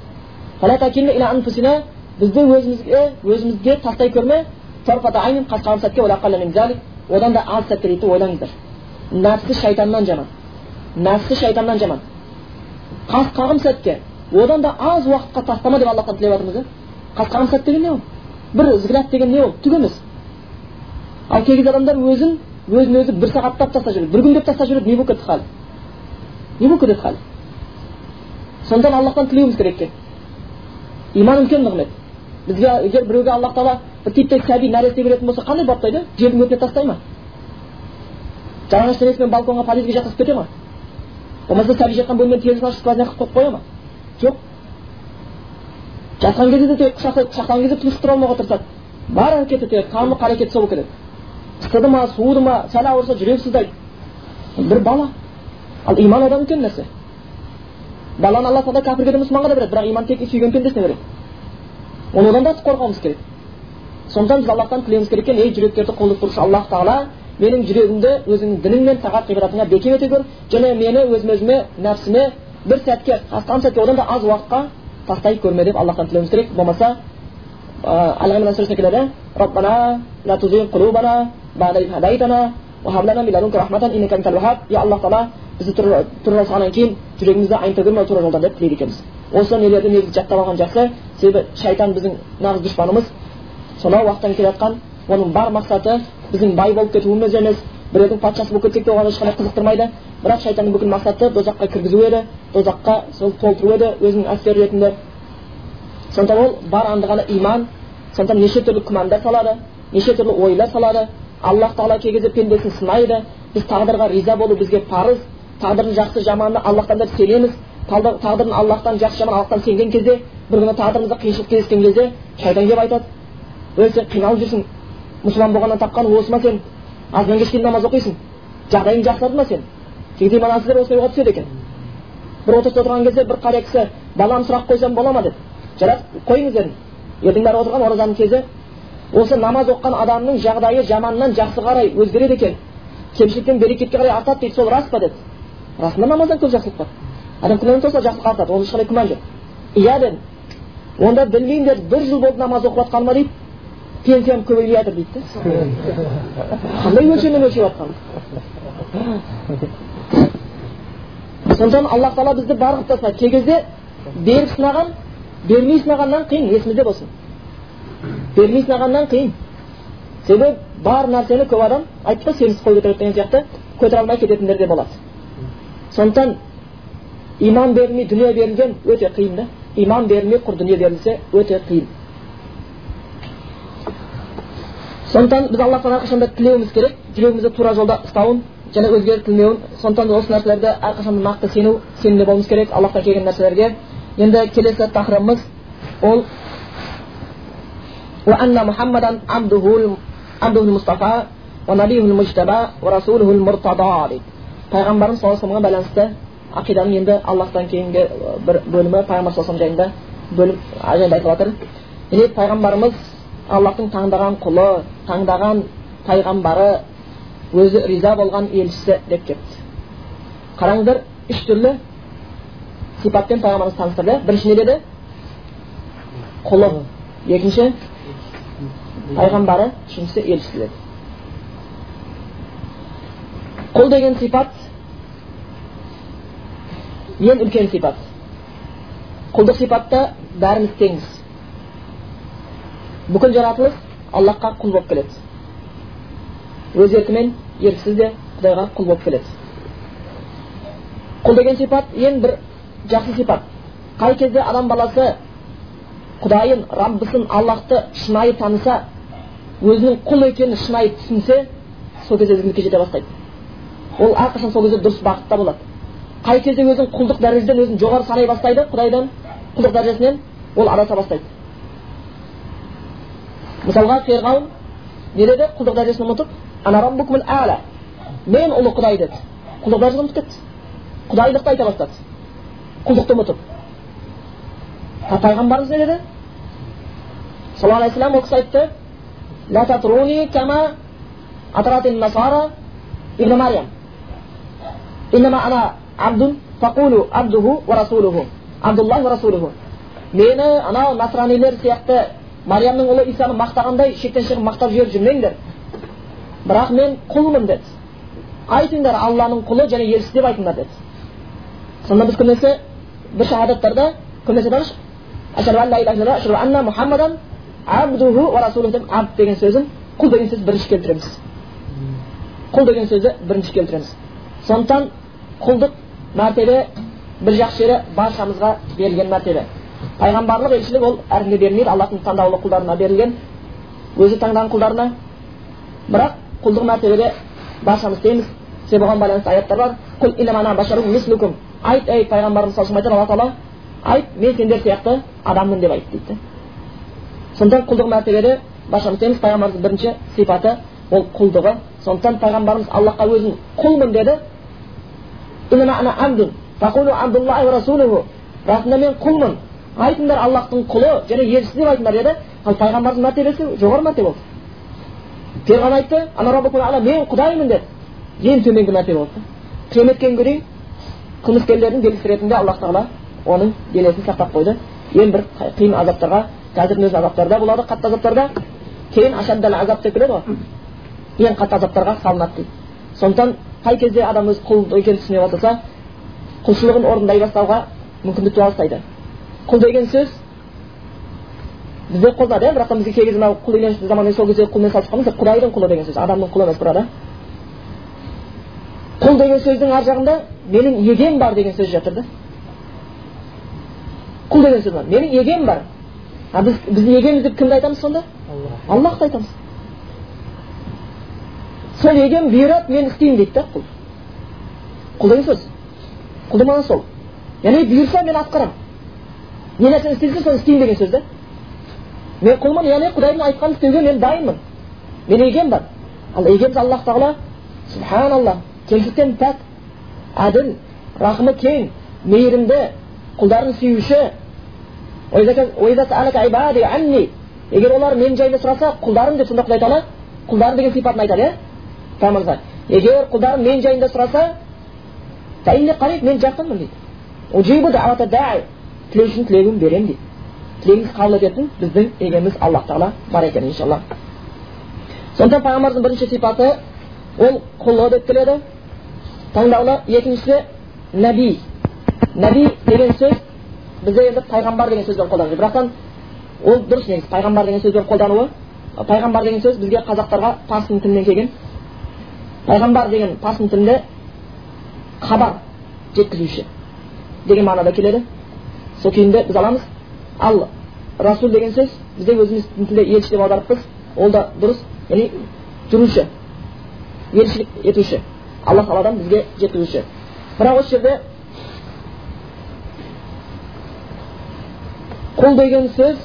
Бізді өзімізге өзімізге тастай көрме. Одан да аз сәтке дейді ойлаңыздар. Нәпсі шайтаннан жаман нәпсі шайтаннан жаман қас қағым сәтке одан да аз уақытқа тастама деп аллахтан тілеп жатырмыз иә қас сәт деген не ол? Бір взгляд деген не ол? Түк емес ал кей кезде адамдар өзін өзін өзі бір сағаттап тастап жүреді. Бір күн деп тастап жүреді не болып кетті халі не болып кетеді халі сондықтан аллахтан тілеуіміз керек екен. Иман үлкен нығмет. Бізге егер біреуге аллах тағала бір титтей сәби нәресте беретін болса қандай баптайды жердің бетіне тастай ма? Жалаңаш денесімен балконға подъездге жатқызып кете ма? Болмаса сәби жатқан бөлменің терезесін ашып сквозняк қылып қоя ма? Жоқ. Жатқан кезде де құшақтаған кезде тұншықтыра тұра алмауға тырысады. Бар әрекеті тек тамақ қарекеті сол болып кетеді. Ыстыды ма суыды ма сәл ауырса жүрегі сыздайды бір бала ал иман одан үлкен нәрсе баланы алла тағала кәпірге де мұсылманға да береді бірақ иман тек сүйген пендесіне береді оны одан да қорғауымыз керек сондықтан біз аллахтан тілеуіміз керек екен ей жүректерді қолдап тұрушы аллах тағала менің жүрегімді өзіңнің дініңмен тағат ғибратыңа бекем ете көр және мені өзіме өзіме нәпсіме бір сәтке қасқан сәтке одан да аз уақытқа тастай көрме деп аллахтан тілеуіміз керек болмаса алла имран сүресінде келеді я аллах тағала бізді тура салғаннан кейін жүрегімізді айнытып тура жолдан деп тілейді екенбіз осы нелерді негізі жаттап алған жақсы себебі шайтан біздің нағыз дұшпанымыз сонау уақыттан келе жатқан оның бар мақсаты біздің бай болып кетуіміз емес біреудің патшасы болып кетсек те оған ешқандай қызықтырмайды бірақ шайтанның бүкіл мақсаты дозаққа кіргізу еді дозаққа сол толтыру еді өзінің әскері ретінде сондықтан ол бар андығаны иман сондықтан неше түрлі күмәндар салады неше түрлі ойлар салады аллах тағала кей кезде пендесін сынайды. Біз тағдырға риза болу бізге парыз. Тағдырдың жақсы жаманына аллахтан деп сенеміз. Тағдырдың аллахтан жақсы жаман аллахтан сенген кезде бір күні тағдырымызда қиыншылық кездескен кезде шайтан келіп айтады ей сен қиналып жүрсің. Мұсылман болғаннан тапқаның осы ма сен. Азаннан кешке намаз оқисың. Жағдайың жақсарды ма сен? Имансыздар осылай ойға түседі екен. Бір отырыста отырған кезде бір қария кісі балам сұрақ қойсам бола ма? деді жарайды қойыңыз дедім елдің бәрі отырған оразаның кезі. Осы намаз оқыған адамның жағдайы жаманнан жақсы қарай өзгереді екен кемшіліктен берекетке қарай артады дейді сол рас па деді расында намаздан көп жақсылық бар адам күнәнен туса жақсылық артады онда ешқандай күмән жоқ иә дедім онда білмеймін деді бір жыл болды намаз оқып жатқаныма дейді пенсиям көбейіп жатыр дейді да қандай өлшеммен өлшеп жатқан сондықтан аллах тағала бізді бар қылып тастады кей кезде беріп сынаған бермей сынағаннан қиын есімізде болсын бермей сынағаннан қиын себебі бар нәрсені көп адам айтты семіз қой көтереді деген сияқты көтере алмай кететіндер де болады сондықтан иман берілмей дүние берілген өте қиын да иман берілмей құр дүние берілсе өте қиын сондықтан біз алла тағала әрқашанда тілеуіміз керек жүрегімізді тура жолда ұстауын және өзгертілмеуін сондықтан осы нәрселерді әрқашанда нақты сену сенімді болуымыз керек аллахтан келген нәрселерге енді келесі тақырыбымыз ол وأن محمدا عبده عبده المصطفى ونبيه المجتبى ورسوله المرتضى дейді пайғамбарымыз саллаллаху алейhi байланысты ақиданың енді аллахтан кейінгі бір бөлімі пайғамбар саллаллаху жайында бөлім жайында айтылып жатыр яғни пайғамбарымыз аллахтың таңдаған құлы таңдаған пайғамбары өзі риза болған елшісі деп кетті қараңыздар үш түрлі сипатпен пайғамбарымыз таныстырды бірінші не деді құлы екінші пайғамбары үшіншісі елшісі деді құл деген сипат ең үлкен сипат. Құлдық сипатта бәріміз теңбіз бүкіл жаратылыс аллахқа құл болып келеді. Өз еркімен еріксіз де құдайға құл болып келеді. Құл деген сипат ең бір жақсы сипат. Қай кезде адам баласы құдайын раббысын аллахты шынайы таныса өзінің құл екенін шынайы түсінсе сол кезде ізгілікке жете бастайды. Ол әрқашан сол кезде дұрыс бағытта болады. Қай кезде өзін құлдық дәрежеден өзін жоғары санай бастайды құдайдан құлдық дәрежесінен ол адаса бастайды. Мысалға ферғауын не деді? Құлдық дәрежесін ұмытып мен ұлы құдай деді. Құлдық дәрежесін ұмытып кетті. Құдайлықты айта бастады. Құлдықты ұмытып. Пайғамбарымыз не деді? Саллаллаху вассалам ол кісі айтты لا تطروني كما أطرت النصارى ابن مريم إنما أنا عبد فقولوا عبده ورسوله عبد الله ورسوله мені анау насранилер сияқты мариямның ұлы исаны мақтағандай шектен шығып мақтап жіберіп жүрмеңдер бірақ мен құлмын деді айтыңдар алланың құлы және елшісі деп айтыңдар деді сонда біз көбінесе бір шахадаттарда көбінесе айтамыз абдуху ва расулу деп абд деген сөзін құл деген сөз бірінші келтіреміз құл деген сөзді бірінші келтіреміз сондықтан құлдық мәртебе бір жақсы жері баршамызға берілген мәртебе пайғамбарлық елшілік ол әркімге берілмейді аллахтың таңдаулы құлдарына берілген өзі таңдаған құлдарына бірақ құлдық мәртебеде баршамыз теңбіз себебі оған байланысты аяттар бар айт ей пайғамбарымыз айтады алла тағала айт мен сендер сияқты адаммын деп айт дейді сондықтан құлдық мәртебеде баршамыз білеміз пайғамбарымыздың бірінші сипаты ол құлдығы. Сондықтан пайғамбарымыз аллахқа өзін құлмын деді. Расында мен құлмын айтыңдар аллахтың құлы және елшісі деп айтыңдар деді. Ал пайғамбардың мәртебесі жоғары мәртебе болды. Перғауын айтты мен құдаймын деді. Ең төменгі мәртебе болды қияметке күнге дейін қылмыскерлердің белгісі ретінде аллах тағала оның денесін сақтап қойды. Ең бір қиын азаптарға қазірдің өзі азаптарда болады қатты азаптарда кейін ашаддал азап деп келеді ғой ең қатты азаптарға салынады дейді сондықтан қай кезде адам өз құл екенін түсіне бастаса құлшылығын орындай бастауға мүмкіндік туа бастайды құл деген сөз бізде қолданады иә бірақ та бізге кей кезде мынау құл үйленші заманмен сол кезде құлмен салыстырғанда құдайдың құлы деген сөз адамның құлы емес burada. Құл деген сөздің ар жағында менің егем бар деген сөз жатыр да құл деген сөз бар менің егем бар а біз біздің егеміз деп кімді айтамыз сонда? Аллахты айтамыз. Сол егем бұйырады мен істеймін дейді да құл. Құл деген сөз. Құлдың мағынасы сол. Яғни бұйырса мен атқарамын не нәрсені істесе соны істеймін деген сөз да. Мен құлмын яғни құдайдың айтқанын істеуге мен дайынмын. Менің егем бар. Ал егеміз аллах тағала субханалла кемшіліктен пәк әділ рахымы кең мейірімді құлдарын сүюші егер олар мен жайында сұраса құлдарым деп сонда құдай тағала құлдарым деген сипатын айтады иә егер құлдарым мен жайында сұраса мен жақынмын дейді тілеушінің тілегін беремін дейді тілегіңіз қабыл ететін біздің егеміз аллах тағала бар екен иншалла сондықтан пайғамбардың бірінші сипаты ол құлы деп келеді таңдаулы екіншісі нәби нәби деген сөз бізде енді пайғамбар деген сөзбен қолданылады бірақтан ол дұрыс негізі пайғамбар деген сөзбен қолдануы пайғамбар деген сөз бізге қазақтарға парсың тілінен келген пайғамбар деген парсың тілінде хабар жеткізуші деген мағынада келеді сол күйінде біз аламыз ал расул деген сөз бізде өзіміздің тілде елші деп аударыппыз ол да дұрыс яғни жүруші елшілік етуші алла тағаладан бізге жеткізуші бірақ осы жерде құл деген сөз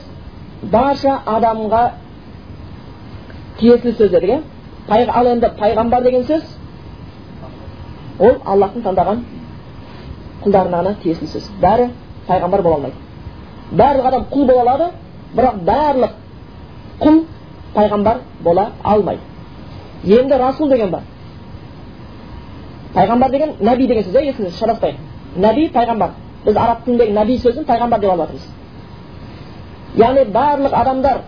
барша адамға тиесілі сөз дедік иә ал енді пайғамбар деген сөз ол аллахтың таңдаған құлдарына ғана тиесілі сөз бәрі пайғамбар бола алмайды барлық адам құл бола алады бірақ барлық құл пайғамбар бола алмайды енді расул деген бар пайғамбар деген нәби деген сөз иә есіңізде шатаспайық нәби пайғамбар біз араб тіліндегі нәби сөзін пайғамбар деп алып жатырмыз яғни барлық адамдар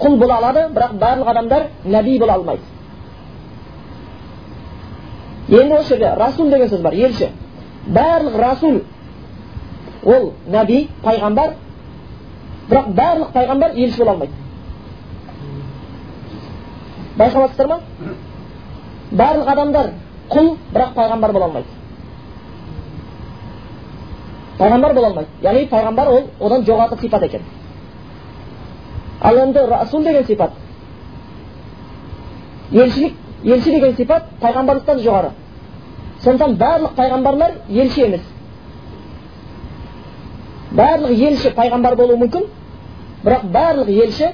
құл бола алады бірақ барлық адамдар нәби бола алмайды енді осы жерде расул деген сөз бар елші барлық расул ол нәби пайғамбар бірақ барлық пайғамбар елші бола алмайды байқап жатсыздар ма барлық адамдар құл бірақ пайғамбар бола алмайды пайғамбар бола алмайды яғни пайғамбар ол одан жоғарғы сипат екен ал енді расул деген сипат елшілік елші деген сипат пайғамбарлықтан жоғары сондықтан барлық пайғамбарлар елші емес барлық елші пайғамбар болуы мүмкін бірақ барлық елші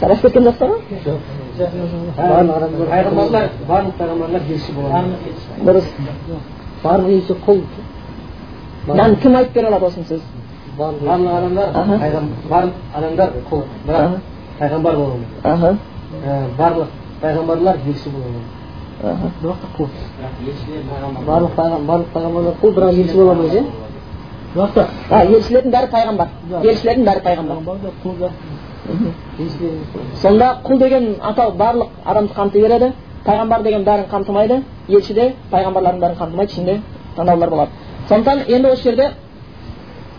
шарап кеткен жоқсыздар ма пайғамбарлар барлық пайғамбарлар елші болады дұрыс барлық елші құл мынаны кім айтып бере алады осыны сөз барлық адамдар барлық адамдар құл бірақ пайғамбар болуы мүмкін барлық пайғамбарлар елші болуы мүмкін барлық барлық пайғамбарлар құл бірақ елші бола алмайды иә елшілердің бәрі пайғамбар елшілердің бәрі пайғамбар сонда құл деген атау барлық адамды қамти береді пайғамбар деген бәрін қамтымайды елші де пайғамбарлардың бәрін қамтымайды ішінде таңдаулар болады сондықтан енді осы жерде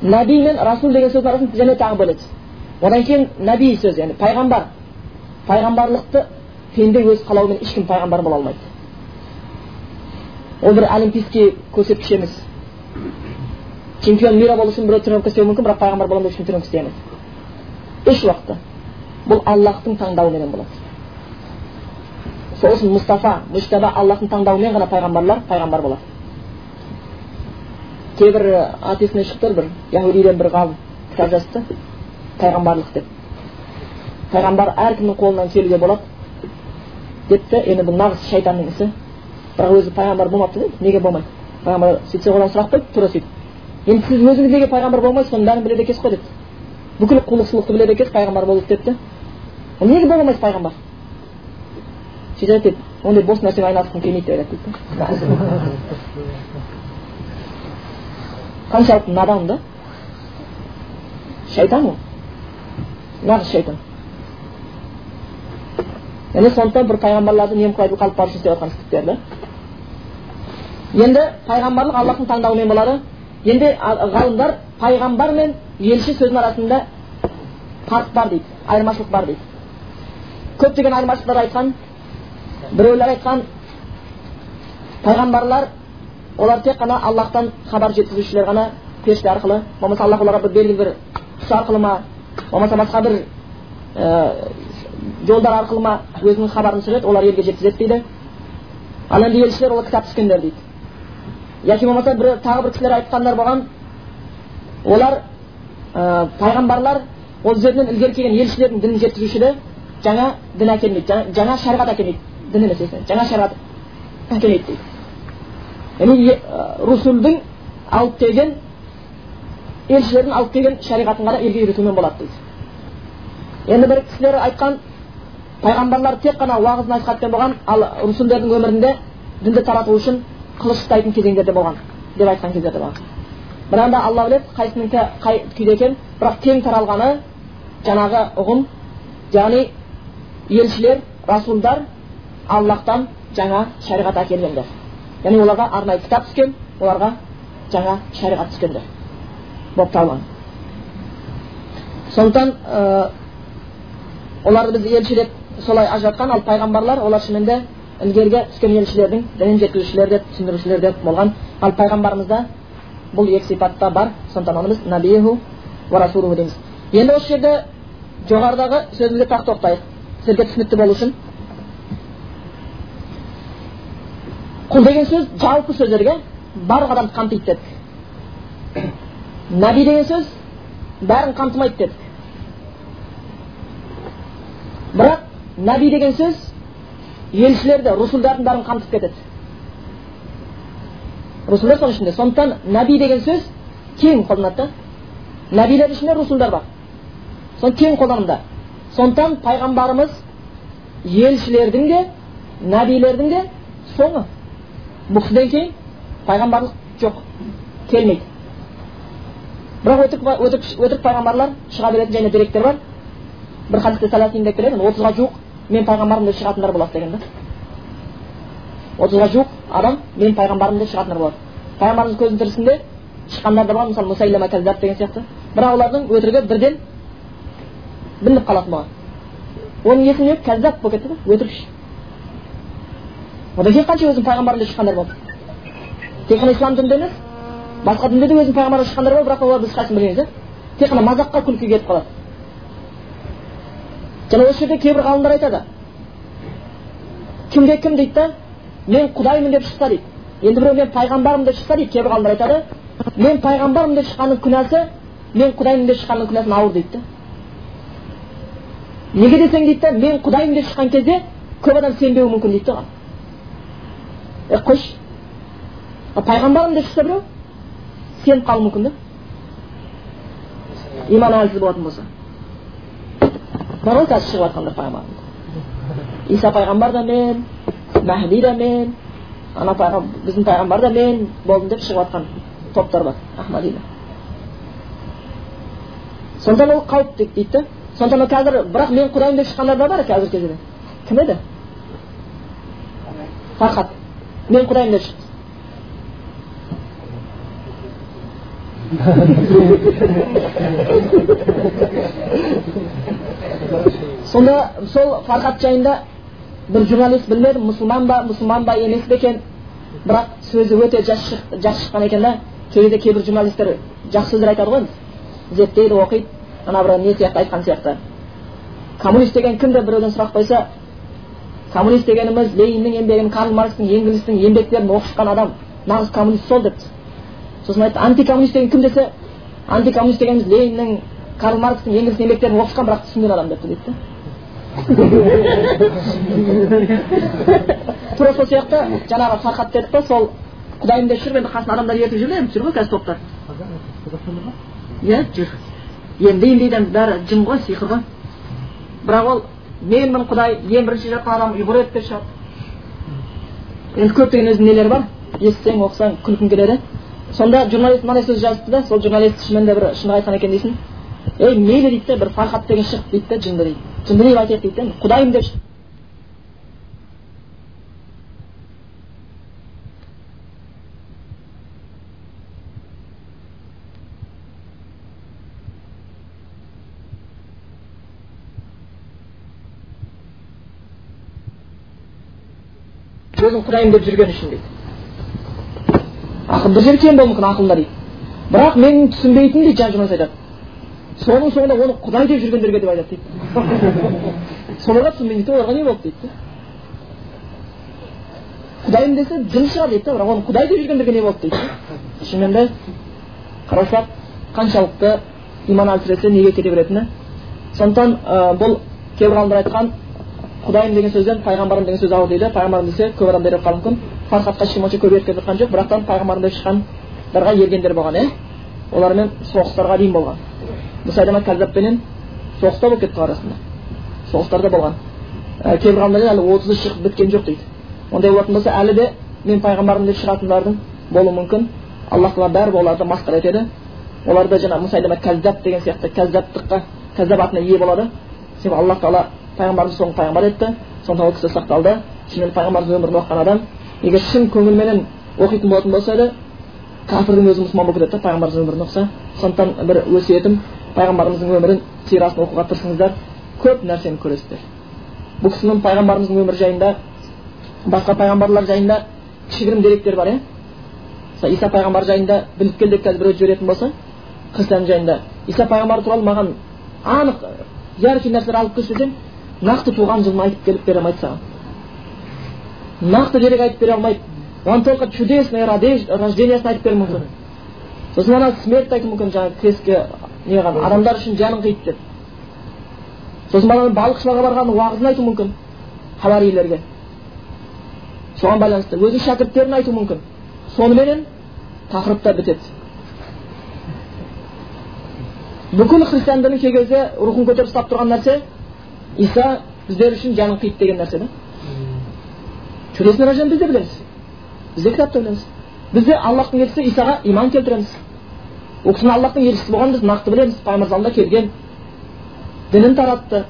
нәби мен расул деген сөздің арасын және тағы бөледі одан кейін нәби сөзі яғни пайғамбар пайғамбарлықты пенде өз қалауымен ешкім пайғамбар бола алмайды ол бір олимпийский көрсеткіш емес чемпион мира болу үшін біреу тренировка істеуі мүмкін бірақ пайғамбар боламын деп ешкім тренировка істей алмайды еш уақытта бұл аллахтың таңдауыменен болады сол үшін мұстафа мүштаба аллахтың таңдауымен ғана пайғамбарлар пайғамбар болады кейбір аты есімнен тұр бір яхудиден бір ғалым кітап жазыпты. Пайғамбарлық деп. Пайғамбар әркімнің қолынан келуге болады депті. Енді бұл нағыз шайтанның ісі. Бірақ өзі пайғамбар болмапты дейді неге болмайды? Пайғамбар сөйтсе одан сұрақ қойды тура сөйтіп енді сіз өзіңіз неге пайғамбар болмайсыз? Соның бәрін біледі екенсіз ғой депті. Бүкіл құлықшылықты біледі екенсіз пайғамбар болуды депті. Неге бола алмайсыз пайғамбар айтады дейді ондай бос нәрсемен айналысқым келмейді деп айтады дейді қаншалықты надан да шайтан ол нағыз шайтан яғни сондықтан бір пайғамбарларды немқұрайлылыққа алып барушы істеп жатқан істіктер енді пайғамбарлық аллахтың таңдауымен болады енді ғалымдар пайғамбар мен елші сөзінің арасында фарқ бар дейді айырмашылық бар дейді көптеген айырмашылықтар айтқан біреулер айтқан пайғамбарлар олар тек қана аллахтан хабар жеткізушілер ғана періште арқылы болмаса аллах оларға бір белгілі бір құс арқылы ма болмаса басқа бір ә, жолдар арқылы ма өзінің хабарын түсіреді олар елге жеткізеді дейді. Ал енді елшілер ол кітап түскендер дейді. Яки болмаса бір тағы бір кісілер айтқандар болған олар ә, пайғамбарлар ол өздерінен ілгері келген елшілердің дінін жеткізуші жаңа дін әкелмейді жаңа, жаңа шариғат әкелмейді. Дін емес жаңа шариғат әкелмейді дейді. Яғни русулдың алып келген елшілердің алып келген шариғатын ғана елге үйретумен болады дейді. Енді бір кісілер айтқан пайғамбарлар тек қана уағыз насихатпен болған ал русулдердің өмірінде дінді тарату үшін қылыш ұстайтын кезеңдерде болған деп айтқан кездерде болған. Бірақ алла біледі қайсының қай күйде екенін бірақ кең таралғаны жаңағы ұғым яғни елшілер расулдар аллахтан жаңа шариғат әкелгендер. Яғни оларға арнайы кітап түскен оларға жаңа шариғат түскендер. Болып табылған. Сондықтан ә, оларды біз елші деп солай ажыратқан ал пайғамбарлар олар шынымен ілгергі түскен елшілердің дінін жеткізушілер деп түсіндірушілер деп болған. Ал пайғамбарымызда бұл екі сипатта бар. Сондықтан оны біз расулуху дейміз. Енді осы жерде жоғарыдағы сөзімізге тағы тоқтайық. Сіздерге түсінікті болу үшін. Құл деген сөз жалпы сөздерге барлық адамды қамтиды дедік наби деген сөз бәрін қамтымайды дедік бірақ наби деген сөз елшілерді русулдардың бәрін қамтып кетеді русулдар соның ішінде сондықтан наби деген сөз кең қолданады да нәбилердің ішінде русулдар бар соны кең қолданымда сондықтан пайғамбарымыз елшілердің де нәбилердің де соңы бұл кейін пайғамбарлық жоқ келмейді бірақ өтірік, өтірік, өтірік пайғамбарлар шыға беретін және деректер бар бір хадисте саласин деп келеді отызға жуық мен пайғамбармын деп шығатындар болады деген да отызға жуық адам мен пайғамбармын деп шығатындар болады пайғамбарымыз көзінің тірісінде шыққандар да бар мысалы мусайлама кәззаб деген сияқты бірақ олардың өтірігі бірден білініп қалатын болған оның есімі кәззап болып кетті да өтірікші одан кейін қанша өзінің пайғамбарым деп шыққандар болды тек қана ислам дінінде емес басқа дінде де өзінің пайғамбары шыққандар бар бірақ оларды ешқайсысын білмейміз иә тек қана мазаққа күлкіге кетіп қалады және осы жерде кейбір ғалымдар айтады кімде кім дейді да мен құдаймын деп шықса дейді енді біреу мен пайғамбармын деп шықса дейді кейбір ғалымдар айтады мен пайғамбармын деп шыққанның күнәсі мен құдаймын деп шыққанның күнәсінен ауыр дейді да неге десең дейді да мен құдаймын деп шыққан кезде көп адам сенбеуі мүмкін дейді да е қойшы. Пайғамбармын деп шықса біреу? Сеніп қалуы мүмкін да. Иманы әлсіз болатын болса. Бар ғой қазір шығып жатқандар пайғамбар. Иса пайғамбар да мен мәхди да мен ана біздің пайғамбар да мен болдым деп шығып жатқан топтар бар ахмадида сондықтан ол қауіп дейді да. Сондықтан қазір бірақ мен құдайым деп шыққандар да бар қазіргі кезде кім еді? Фархат. Мен деп шықты сонда сол фархат жайында бір журналист білмедім мұсылман ба мұсылман ба емес пе екен бірақ сөзі өте жас шыққан екен да сол кезде кейбір журналистер жақсы сөздер айтады ғой зерттейді оқиды ана бір не сияқты айтқан сияқты коммунист деген кім деп біреуден сұрақ қойса коммунист дегеніміз лениннің еңбегін карл маркстің енгелістің еңбектерін оқып шыққан адам нағыз коммунист сол депті сосын айтты антикоммунист деген кім десе антикоммунист дегеніміз лениннің карл маркстың енгелістің еңбектерін оқып шыққан бірақ түсінген адам депті дейді тура сол сияқты жаңағы фархат дедік па сол құдайым деп жүріп енді қасына адамдар ертіп жүр енді жүр ғой қазір топтар. Иә жүр. Енді емдейді бәрі жын ғой сиқыр ғой. Бірақ ол менмін құдай ең бірінші жатқан адам ұйғыр еді деп шығады енді көптеген өзінің нелері бар естісең оқысаң күлкің келеді сонда журналист мынандай сөз жазыпты да сол журналист шынымен де бір шындық айтқан екен дейсің ей мейлі дейді да бір фархат деген шығып дейді да жынды дейді жынды не айтайық дейді да құдайым деп өзін құдайым деп жүрген үшін дейді ақыл бір жері кем болуы мүмкін ақылында дейді бірақ менің түсінбейтінім дейді жан жұмас айтады соның соңында оны құдай деп жүргендерге деп айтады дейді соларға түсінбейді оларға не болды дейді құдайым десе жын шығар дейді да бірақ оны құдай деп жүргендерге не болды дейді шынымен де қарасақ қаншалықты иман әлсіресе неге кете беретіні сондықтан бұл кейбір ғалымдар айтқан құдайым деген сөзден пайғамбарым деген сөз ауыр дейді пайғамбарым десе көп адам беріп қалуы мүмкін фархатқа онша көп еріп жатқан жоқ бірақтан пайғамбарым деп шыққандарға ергендер болған иә олармен соғыстарға дейін болған мұсайдама кәззаппенен соғыста болып кетті арасында соғыстарда болған кейбір ғалымдар әлі отызы шығып біткен жоқ дейді ондай болатын болса әлі де мен пайғамбармын деп шығатындардың болуы мүмкін аллах тағала бәрібір оларды масқара етеді олар да жаңағы мұсайдама кәззап деген сияқты кәззаптыққа кәззап атына ие болады себебі аллах тағала пайғамбарымызды соңғы пайғамбар етті сондықтан ол кісі сақталды шынымен пайғамбарымыздың өмірін оқыған адам егер шын көңілменен оқитын болатын болса да кәпірдің өзі мұсылман болып кетеді да өмірін оқыса сондықтан бір өсиетім пайғамбарымыздың өмірін сирасын оқуға тырысыңыздар көп нәрсені көресіздер бұл кісінің пайғамбарымыздың өмірі жайында басқа пайғамбарлар жайында кішігірім деректер бар иә мысалы иса пайғамбар жайында біліп кел деп қазір біреу жіберетін болса христиан жайында иса пайғамбар туралы маған анық яркий нәрселер алып келші десем нақты туған жылын айтып келіп бере алмайды саған. Нақты дерек айтып бере алмайды. Оған только чудесное рождениесін айтып беруі мүмкін. Сосын ана смерть айтуы мүмкін жаңағы крестке неған адамдар үшін жанын қиды деп. Сосын баланың балықшыларға барған уағызын айтуы мүмкін хабарийлерге соған байланысты өзінің шәкірттерін айтуы мүмкін. Соныменен тақырыптар бітеді. Бүкіл христиан кей кезде рухын көтеріп ұстап тұрған нәрсе иса біздер үшін жанын қиды деген нәрсе да чудесный рождение біз де білеміз біз де кітапта білеміз біз де аллахтың елшісі исаға иман келтіреміз ол кісінің аллахтың елшісі болғанын біз нақты білеміз пайғамбар келген дінін таратты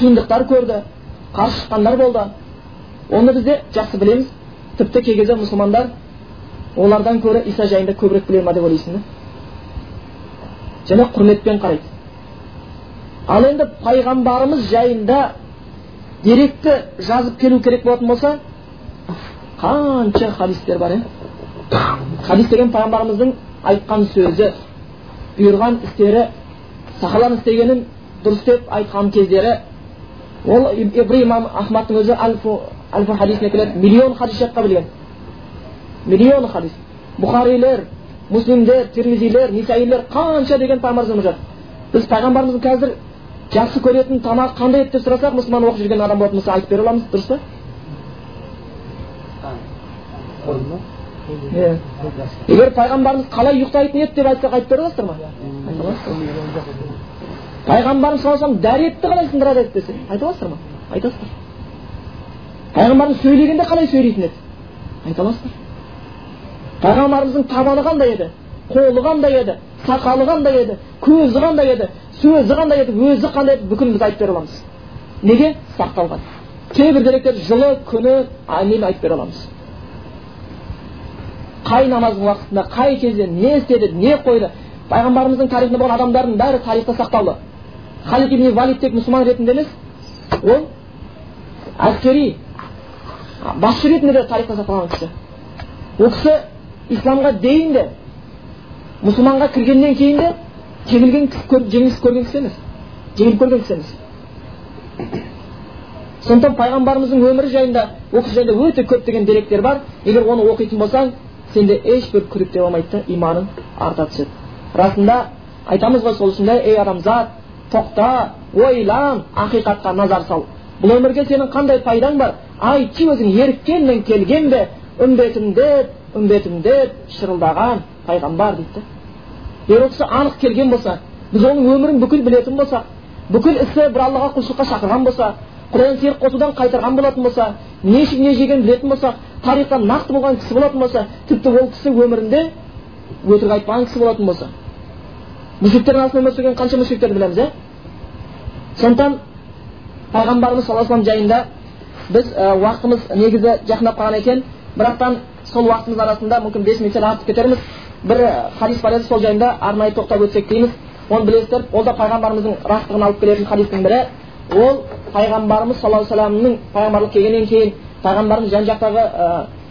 қиындықтар көрді қарсы шыққандар болды оны біз де жақсы білеміз тіпті кей кезде мұсылмандар олардан гөрі иса жайында көбірек біле ма деп ойлайсың да және құрметпен қарайды ал енді пайғамбарымыз жайында деректі жазып келу керек болатын болса қанша хадистер бар иә хадис деген пайғамбарымыздың айтқан сөзі бұйырған істері сахабаның істегенін дұрыс деп айтқан кездері ол бір имам ахмадтың өзі альфу хадисіне келеді. Миллион хадис жатқа білген миллион хадис. Бұхарилер муслимдер термизилер нисаилер қанша деген пайғамбарымыз жатыр біз пайғамбарымыздың қазір жақсы көретін тамақ қандай еді деп сұрасақ мұсылман оқып жүрген адам болатын болса айтып бере аламыз дұрыс па? Иә. Егер пайғамбарымыз қалай ұйықтайтын еді деп айтсақ айтып бере аласыздар ма? Пайғамбарымыз саллаллаху алейhi дәретті қалай сындырады еді десе айта аласыздар ма? Айтасыздар пайғамбарымыз сөйлегенде қалай сөйлейтін еді? Айта аласыздар. Пайғамбарымыздың табаны қандай еді? Қолы қандай еді? Сақалы қандай еді? Көзі қандай еді? Сөзі қандай еді өзі қандай еді бүкілін біз айтып бере аламыз. Неге? Сақталған. Кейбір деректер жылы күні айлын айтып бере аламыз. Қай намаздың уақытында қай кезде не істеді не қойды? Пайғамбарымыздың тарихында болған адамдардың бәрі тарихта сақтаулы халид ибн валид тек мұсылман ретінде емес. Ол әскери басшы ретінде де тарихта сақталған кісі. Ол кісі исламға дейін де мұсылманға кіргеннен кейін де жеңілген жеңіліс көрген кісі емес жеңіліп көрген кісі емес сондықтан пайғамбарымыздың өмірі жайында ол кісі жайында өте көптеген деректер бар егер оны оқитын болсаң сенде ешбір күдік те болмайды да иманың арта түседі расында айтамыз ғой сол үшін де ей адамзат тоқта ойлан ақиқатқа назар сал бұл өмірге сенің қандай пайдаң бар айтшы өзің еріккенмен келген бе үмбетімде үмбетімде шырылдаған пайғамбар дейді да егер ол кісі анық келген болса біз оның өмірін бүкіл білетін болсақ бүкіл ісі бір аллаға құлшылыққа шақырған болса құдайдан серік қосудан қайтарған болатын болса не ішіп не жегенін білетін болсақ тарихта нақты болған кісі болатын болса тіпті ол кісі өмірінде өтірік айтпаған кісі болатын болса. Мүшриктердің арасында өмір сүрген қанша мүшриктерді білеміз иә сондықтан пайғамбарымыз саллаллаху жайында біз уақытымыз негізі жақындап қалған екен. Бірақтан сол уақытымыз арасында мүмкін бес минут артып кетерміз. Бір хадис бар еді сол жайында арнайы тоқтап өтсек дейміз оны білесіздер ол да пайғамбарымыздың растығын алып келетін хадистің бірі ол пайғамбарымыз саллаллаху алейhi вассаламның пайғамбарлық келгеннен кейін пайғамбарымыз жан жақтағы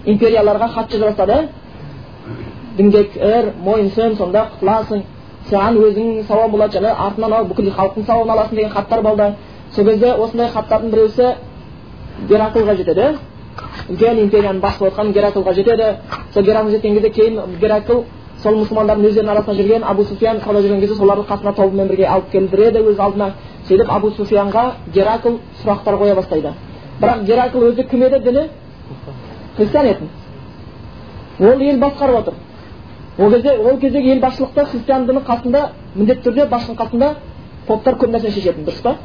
империяларға хат жаза бастады дінге кір мойынсын сонда құтыласың саған өзің сауап болады және артынан ал бүкіл халықтың сауабын аласың деген хаттар болды сол кезде осындай хаттардың біреусі гераклға жетеді үлкен империяның басып отқан гераклға жетеді сол геракл жеткен кезде кейін геракл сол мұсылмандардың өздерінің арасында жүрген абу суфиян сауда жүрген кезде солардың қасына тобымен бірге алып келдіреді өз алдына сөйтіп абу суфиянға геракл сұрақтар қоя бастайды. Бірақ геракл өзі кім еді діні? Христиан етін ол ел басқарып отыр. Ол кезде ол кездегі ел басшылықта христиан діні қасында міндетті түрде басшының қасында поптар көп нәрсені шешетін дұрыс па?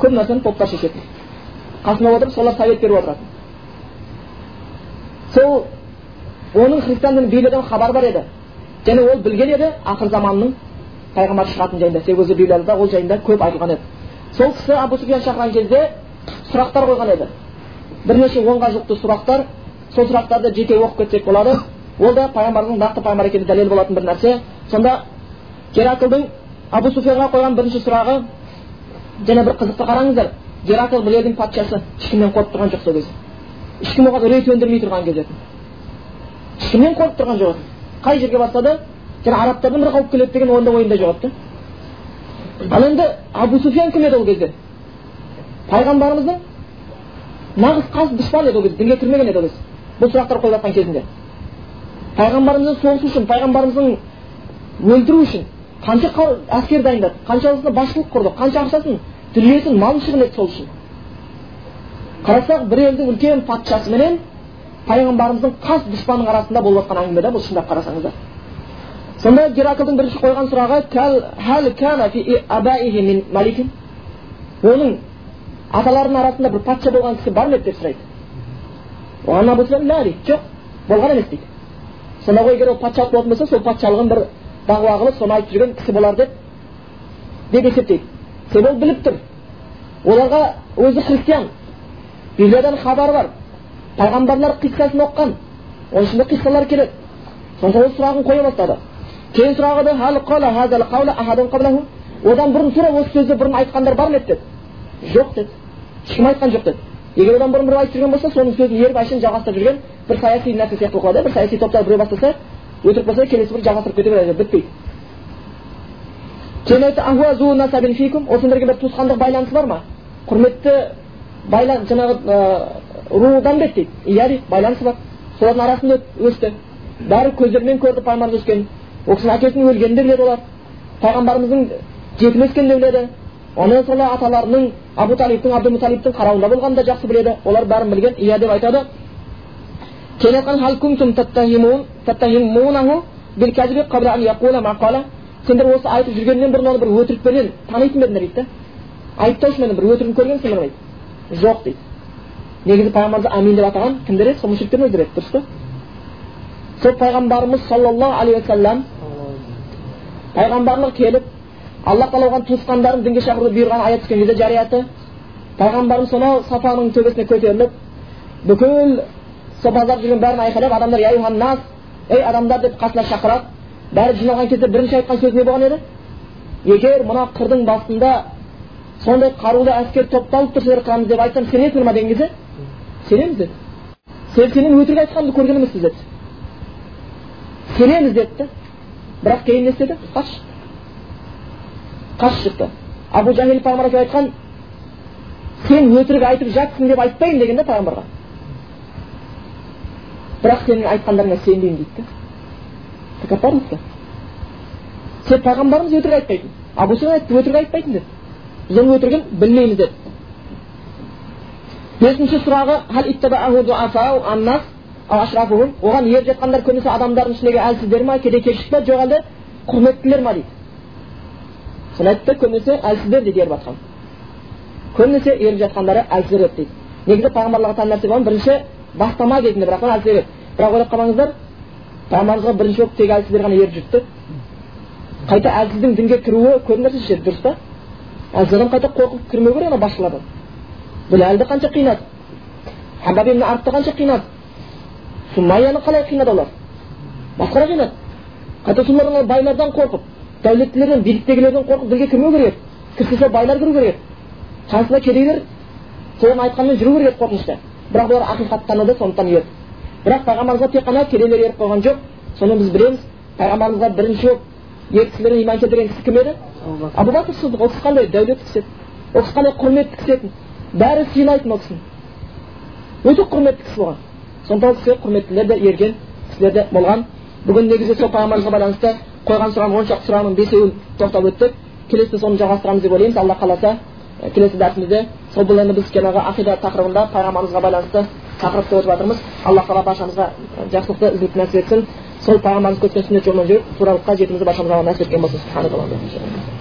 Көп нәрсені поптар шешетін. Қасында отырып солар совет беріп отыратын. Сол оның христиан дінін билеуден хабар бар еді. Және ол білген еді ақыр заманның пайғамбар шығатыны жайында себебі библияда ол жайында көп айтылған еді. Сол кісі абу суфиян шақырған кезде сұрақтар қойған еді. Бірнеше онға жуықты сұрақтар сол сұрақтарды жеке оқып кетсек болады. Ол да пайғамбардың нақты пайғамбар екеніне дәлел болатын бір нәрсе. Сонда гераклдың абу суфиянға қойған бірінші сұрағы және бір қызықты қараңыздар геракл бір елдің патшасы ешкімнен қорқып тұрған жоқ сол кезде ешкім оған үрей төндірмей тұрған кезде. Ешкімнен қорқып тұрған жоқ. Қай жерге барса да жаңа арабтардан бір қауіп келеді деген онда ойында жоқ еді ал енді абу суфиян кім еді ол кезде пайғамбарымыздың нағыз қас дұшпаны еді ол кезде дінге кірмеген еді ол кезде бұл сұрақтар қойып жатқан кезінде пайғамбарымызбен соғысу үшін пайғамбарымыздың өлтіру үшін қанша әскер дайындады қаншасына басшылық құрды қанша ақшасын дүниесін малын шығын етті сол үшін қарасақ бір елдің үлкен патшасы менен пайғамбарымыздың қас дұшпанның арасында болып жатқан әңгіме да бұл шындап қарасаңыздар сонда гераклдың бірінші қойған сұрағы оның аталарының арасында бір патша болған кісі бар ма еді деп сұрайды жоқ болған емес дейді сонда ғой егер ол патшалық болатын болса сол патшалығын бір дағуа қылып соны айтып жүрген кісі болар деп деп есептейді себебі ол біліп тұр оларға өзі христиан библиядан хабары бар пайғамбарлар қиссасын оқыған оның ішінде қиссалар келеді сондықтан ол сұрағын қоя бастады кейін сұрағы одан бұрын тура осы сөзді бұрын айтқандар бар ма еді деді жоқ деді ешкім айтқан жоқ деді егер одан бұрын біреу айтып жүрген болса соның сөзін еріп әшейін жалғастырып жүрген бір саяси нәрсе сияқты болып қалады бір саяси топтар біреу бастаса өтірік болса келесі бір жалғастырып кете береді бітпейді кейін айтты бір туысқандық байланысы бар ма құрметті байлан жаңағы рудан бет дейді иә дейді байланысы бар солардың арасында өсті бәрі көздерімен көрді пайғамбарымыз өскен ол кісінің әкесінің өлгенін де біледі олар пайғамбарымыздың жетім өскенін де біледі онан соң аталарының абу талибтің абдулмуталибтің қарауында болғанын да жақсы біледі олар бәрін білген иә деп айтады сендер осы айтып жүргеннен бұрын оны бір өтірікпенен танитын ба едіңдер дейді да айыптаушымен бір өтірігін көргенсіңдер ма дейді жоқ дейді негізі пайғамбарымызды амин деп атаған кімдер еді сол мүшриктердің өздері еді дұрыс па сол пайғамбарымыз саллаллаху алейхи уассалам пайғамбарлық келіп алла тағала оған туысқандарын дінге шақыруды бұйырған аят түскен кезде жарияты пайғамбарымыз сонау сафаның төбесіне көтеріліп бүкіл сол базарда жүрген бәрін айқайлап адамдар ей адамдар деп қасына шақырады бәрі жиналған кезде бірінші айтқан сөзі не болған еді егер мына қырдың басында сондай қарулы әскер топталып қыламыз деп айтсам сенесіңдер ма деген кезде сенеміз деді сен сенің өтірік айтқаныңды көрген емеспіз деді сенеміз деді да бірақ кейін не істеді қаш қаш шықты абу жахил пайғамбар айтқан сен өтірік айтып жатсың деп айтпаймын деген да пайғамбарға бірақ сенің айтқандарыңа сенбеймін дейді да тәкаппарлық сен пайғамбарымыз өтірік айтпайтын абу айтты өтірік айтпайтын деді оның өтірігін білмейміз деді бесінші сұрағы оған еріп жатқандар көбінесе адамдардың ішіндегі әлсіздер ма кедей кепшік па жоқ әлде құрметтілер ма дейді соны айтты көбінесе әлсіздер дейді еріп жатқан көбінесе еріп жатқандары әлсіздер еді дейді негізі пайғамбарларға тән нәрсе болған бірінші бастама кезінде бірақ әлсіздер еді бірақ ойлап қалмаңыздар пайғамбарымызға бірінші болып тек әлсіздер ғана еріп жүрді қайта әлсіздің дінге кіруі көп нәрсе дұрыс па әлсіз адам қайта қорқып кірмеу керек ана басшылардан. Біләлді қанша қинады? Хабаб ибн қанша қинады? Сумаяны қалай қинады олар? Басқалар қинады. Қайта солардан байлардан қорқып дәулеттілерден биліктегілерден қорқып дінге кірмеу керек. Еді кірсе байлар кіру керек. Еді қасында кедейлер соның айтқанымен жүру керек еді қорқынышта. Бірақ бұлар ақиқатты таныды сондықтан ерді бірақ пайғамбарымызға тек қана кедейлер еріп қойған жоқ. Соны біз білеміз. Пайғамбарымызға бірінші болып ер кісілерден иман келтірген кісі кім еді? Абу бәкір сыдық ол кісі қандай дәулетті кісі еді? Ол кісі қандай құрметті кісі еді? Бәрі сыйлайтын ол кісіні өте құрметті кісі болған. Сондықтан ол кісі құрметтілер де ерген кісілер де болған. Бүгін негізі сол пайғамбарымызға байланысты қойған сұрағым он шақты сұрағының бесеуін тоқтап өттік. Келесіде соны жалғастырамыз деп ойлаймыз. Алла қаласа келесі дәрісімізде сол бұл енді біз жаңағы ақида тақырыбында пайғамбарымызға байланысты тақырыпты өтіп жатырмыз. Алла тағала баршамызға жақсылықты ізгілікті нәсіп етсін. Сол пайғамбарымыз көрсеткен сүннет жолымен жүріп туралыққа жетуімізді баршамызға нәсіп еткен болсын